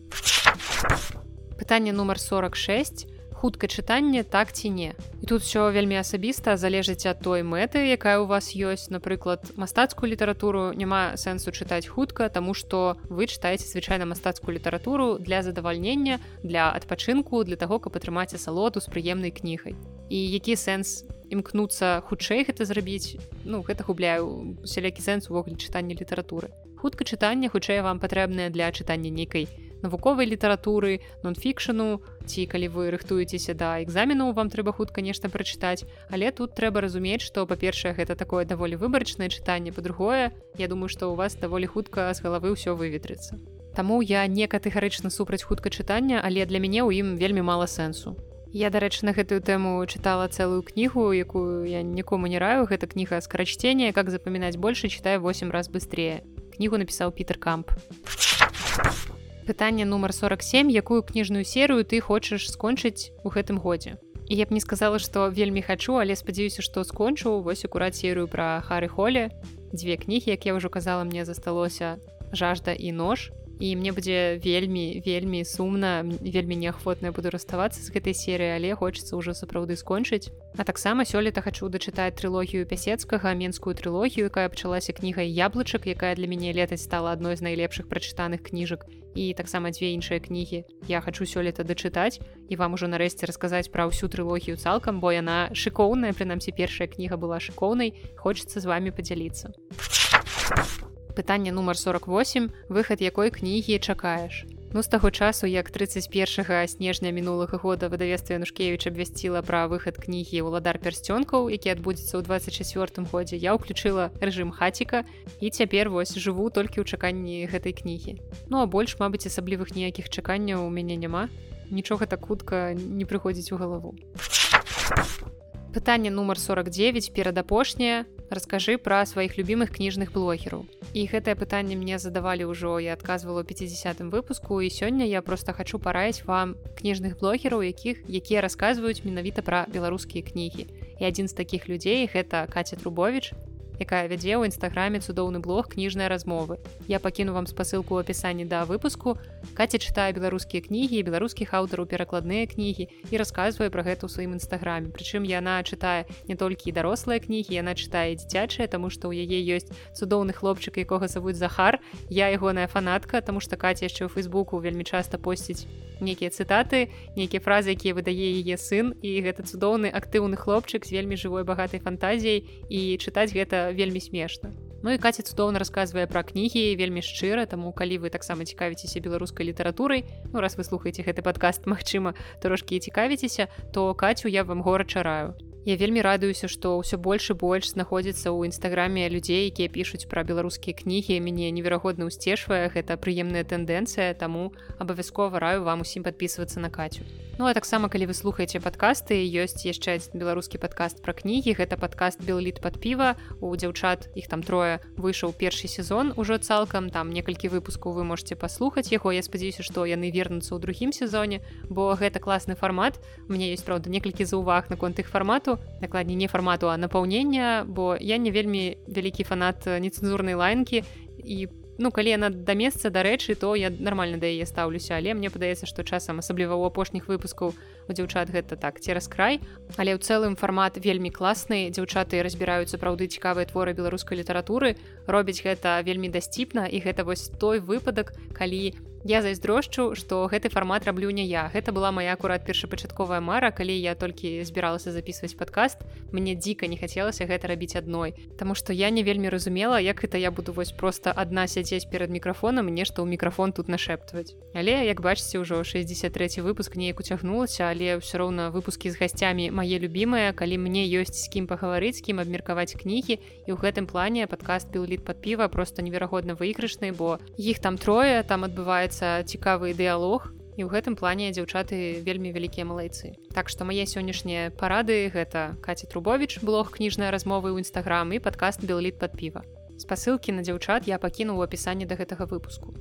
Пытанне нумар 46 хутка чытанне так ці не. І тут все вельмі асабіста залежыць ад той мэты якая у вас ёсць. Напрыклад мастацкую літаратуру няма сэнсу чытаць хутка тому что вы чытаеце звычайна мастацкую літаратуру для задавальнення для адпачынку для того каб атрымаць асалоду з прыемнай кнігай. І які сэнс імкнуцца хутчэй гэта зрабіць? Ну гэта губляю сялякі сэнс увогуле чытання літаратуры. Хутка чытання хутчэй вам патрэбнае для чытання нейкай навуковай літаратуры нон-фікшану ці калі вы рыхтуецеся да экзамену вам трэба хутка нешта прачытаць. Але тут трэба разумець што па-першае гэта такое даволі выбарачнае чытанне па-другое Я думаю што у вас даволі хутка з галавы ўсё выветрыцца. Таму я не катэгарычна супраць хутка чытання але для мяне ў ім вельмі мала сэнсу. Дарэчы на гэтую тэму чытала цэлую кнігу якую я нікому не раю. Гэта кніга скарачцення как запамінаць больше читаю 8 раз быстрее кнігу напісаў Пітер камп пытанне нумар 47 якую кніжную серыю ты хочаш скончыць у гэтым годзе. І я б не сказала што вельмі хачу але спадзяюся што скончу. Вось акурат серыю пра хары холле. Дзве кнігі як я ўжо казала мне засталося жажда і нож і мне будзе вельмі вельмі сумна вельмі неахвотна буду раставацца з гэтай серыі але хочацца ўжо сапраўды скончыць а таксама сёлета хачу дачытаць трылогію пясецкага менскую трылогію якая пачалася кнігай яблычак якая для мяне летась стала адной з найлепшых прачытаных кніжак і таксама дзве іншыя кнігі я хачу сёлета дачытаць і вам ужо нарэшце расказаць пра ўсю трылогію цалкам бо яна шыкоўная прынамсі першая кніга была шыкоўнай хочацца з вами падзяліцца а пытанне нумар 48 выхад якой кнігі чакаеш. Ну з таго часу як 31 снежня мінулага года выдавестве нушкевич абвясціла пра выхад кнігі ўладар пярсцёнкаў які адбудзецца ў 24 годзе я ўключыла рэжым хаціка і цяпер вось жыву толькі ў чаканні гэтай кнігі. Ну а больш мабыць асаблівых ніякіх чаканняў у мяне няма. Нічога так хутка не прыходзіць у галаву пытанне нумар 49 перадапошняе расскажы пра сваіх любімых кніжных блогераў і гэтае пытанне мне задавалі ўжо я адказвала 50 выпуску і сёння я просто хочу параіць вам кніжных блогераў якіх якія расказваюць менавіта пра беларускія кнігі і адзін з такіх людзей гэта каця трубович якая вядзе ў нстаграме цудоўны блог кніжныя размовы. Я пакіну вам спасылку ў апісанні да выпуску. Каця чытае беларускія кнігі, беларускіх аўтараў перакладныя кнігі і расказвае пра гэта ў сваім нстаграме. Прычым яна чытае не толькі дарослыя кнігі, яна чытае дзіцячыя, таму што ў яе ёсць цудоўны хлопчык, якога завуць Захар. Я ягоная фанатка, таму што каця яшчэ ў фейсбуку вельмі часта посціць нейкія цытаты, нейкія фразы, якія выдае яе сын і гэта цудоўны актыўны хлопчык з вельмі жывой багатай фантазіяй і чытаць гэта вельмі смешна. Ну і каці цудоўна расказвае пра кнігі вельмі шчыра, таму калі вы таксама цікавіцеся беларускай літаратурай, ну раз вы слухаеце гэты падкаст, магчыма, трошкі цікавіцеся, то кацю я вам гора чараю. Я вельмі радуюся, што ўсё больш і больш знаходзіцца ў нстаграме людзей, якія пішуць пра беларускія кнігі, мяне неверагодна ўсцешвае, гэта прыемная тэндэнцыя, таму абавязкова раю вам усім падпісвацца на кацю. Ну а таксама калі вы слухаеце падкасты ёсць яшчэ беларускі падкаст пра кнігі. Гэта падкаст белліт пад піва у дзяўчат іх там трое выйшаў першы сезон ужо цалкам. Там некалькі выпускаў вы можете паслухаць яго. Я спадзяюся што яны вернуцца ў другім сезоне бо гэта класны фармат. Мне ёсць праўда некалькі заўваг наконт іх фармату. Накладней не фармату а напаўнення бо я не вельмі вялікі фанат нецэнзурнай лайнкі і по ну калі яна да месца дарэчы то я нормально да яе стаўлюся. Але мне падаецца што часам асабліва ў апошніх выпускаў у дзяўчат гэта так цераз край. Але ў цэлым фармат вельмі класны. Дзяўчаты разбіраюцца праўды цікавыя творы беларускай літаратуры. Робяць гэта вельмі дасціпна. І гэта вось той выпадак калі Я зайздрошчу, што гэты фармат раблю не я. Гэта была моя акурат першапачатковая мара, калі я толькі збіралася записываць падкаст. Мне дзіка не хацелася гэта рабіць адной. Таму што я не вельмі разумела, як гэта я буду вось проста адна сядзець перад мікрафонам нешта ў мікрафон тут нашэптваць. Але як бачыце, ўжо 63 выпуск неяк уцягнулася, але ўсё роўна выпускі з гасцямі мае любімыя, калі мне ёсць з кім пагаварыць, кім абмеркаваць кнігі і ў гэтым плане падкаст пілліт пад піва просто неверагодна выйгрышны, бо іх там трое там адбываецца атрымаецца цікавы дыялог і ў гэтым плане дзяўчаты вельмі вялікія малайцы. Так што мае сённяшнія парады гэта каці трубович блог кніжныя размовы ў нстаграм і падкаст белліт пад піва спасылкі на дзяўчат я пакінуў апісанне да гэтага выпуску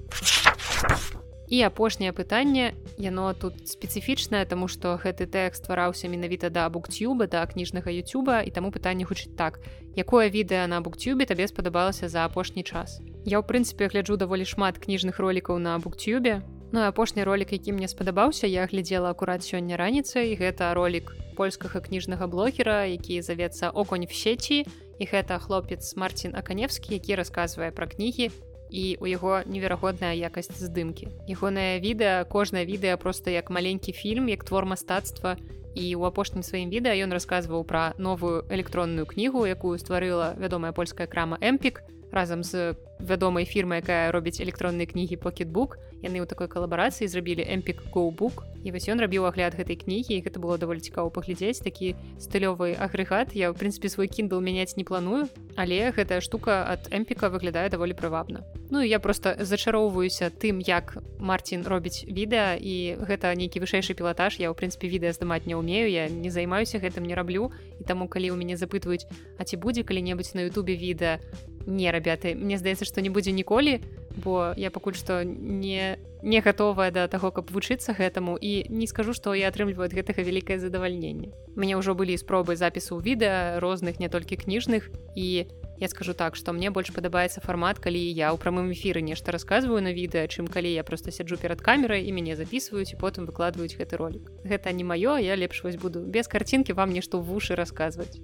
і апошняе пытанне яно тут спецыфічнае тому што гэты тэкст ствараўся менавіта да буктюба да кніжнага Ютуба і таму пытанне гучыць так якое відэа на буктюбе табе спадабалася за апошні час Я ў прынцыпе гляджу даволі шмат кніжных ролікаў на буктюбе. Ну апошні ролик, які мне спадабаўся, я глядзела акурат сёння раніцай. гэта ролик польскага кніжнага блогера, які завецца оконь в сеці. І гэта хлопец Марцін Аканевскі, які расказвае пра кнігі і у яго неверагодная якасць здымкі. Ягонае відэа, кожнае відэа проста як маленькі фільм, як твор мастацтва. І ў апошнім сваім відэа ён расказваў пра новую электронную кнігу, якую стварыла вядомая польская крама Эмпік разам з вядомай фірмы якая робіць электронныя кнігі покетбук яны ў такой калабарацыі зрабілі эмпік гоубук і вось ён рабіў агляд гэтай кнігі гэта было даволі цікава паглядзець такі стылёвы агрэгат я ў прынцыпе свой кіндл мяняць не планую. Але гэтая штука ад эмпіка выглядае даволі прывабна Ну я просто зачароўваюся тым як Марцін робіць відэа і гэта нейкі вышэйшы пілатаж. Я ў прынцыпе відэа здымаць не ўмею я не займаюся гэтым не раблю і таму калі ў мяне запытваюць а ці будзе калі-небудзь на Ютубе відэа не рабяты мне здаецца што не будзе ніколі бо я пакуль што не не гатовая да таго каб вучыцца гэтаму і не скажу што я атрымліваю гэтага вялікае задавальненне. Мне ўжо былі спробы запісу відэа розных не толькі кніжных і я скажу так што мне больш падабаецца фармат калі я ў прамым эфіры нешта расказваю на відэа чым калі я просто сяджу перад камерай і мяне записываюць і потым выкладваюць гэты ролик гэта не маё я лепш вось буду без карцінкі вам нешта ў вушы расказваць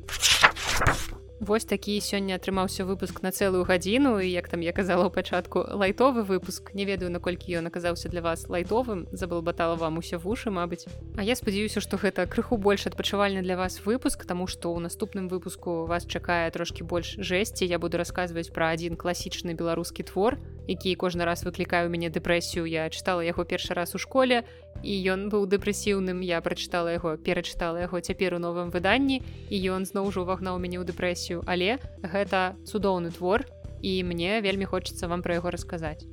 Вось такі сёння атрымаўся выпуск на цэлую гадзіну і як там я казала ў пачатку лайтовы выпуск. Не ведаю наколькі ён аказаўся для вас лайтовым забалбатала вам усе вушы Мабыць. А я спадзяюся што гэта крыху больш адпачывальны для вас выпуск тому што ў наступным выпуску вас чакае трошкі больш жэсці. Я буду расказваць пра адзін класічны беларускі твор які кожны раз выклікаю мяне дэпрэсію. Я чытала яго першы раз у школе і ён быў дэпрэсіўным я прачытала яго перачытала яго цяпер у новым выданні і ён зноў ужо увагнаў мяне ў дэпрэсію. Але гэта цудоўны твор і мне вельмі хочацца вам пра яго расказаць.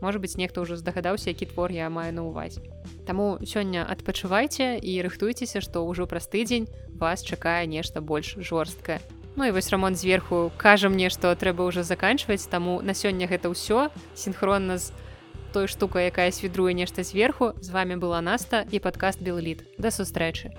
Можа быць нехта ўжо здагадаўся які твор я маю на увазе Таму сёння адпачывайце і рыхтуйцеся што ўжо праз тыдзень вас чакае нешта больш жорсткае. Ну і вось рамонт зверху кажа мне што трэба ўжо заканчваць таму на сёння гэта ўсё. Синхронна з той штука якая свідруе нешта зверху. З вами была наста і падкаст белліт. Да сустрэчы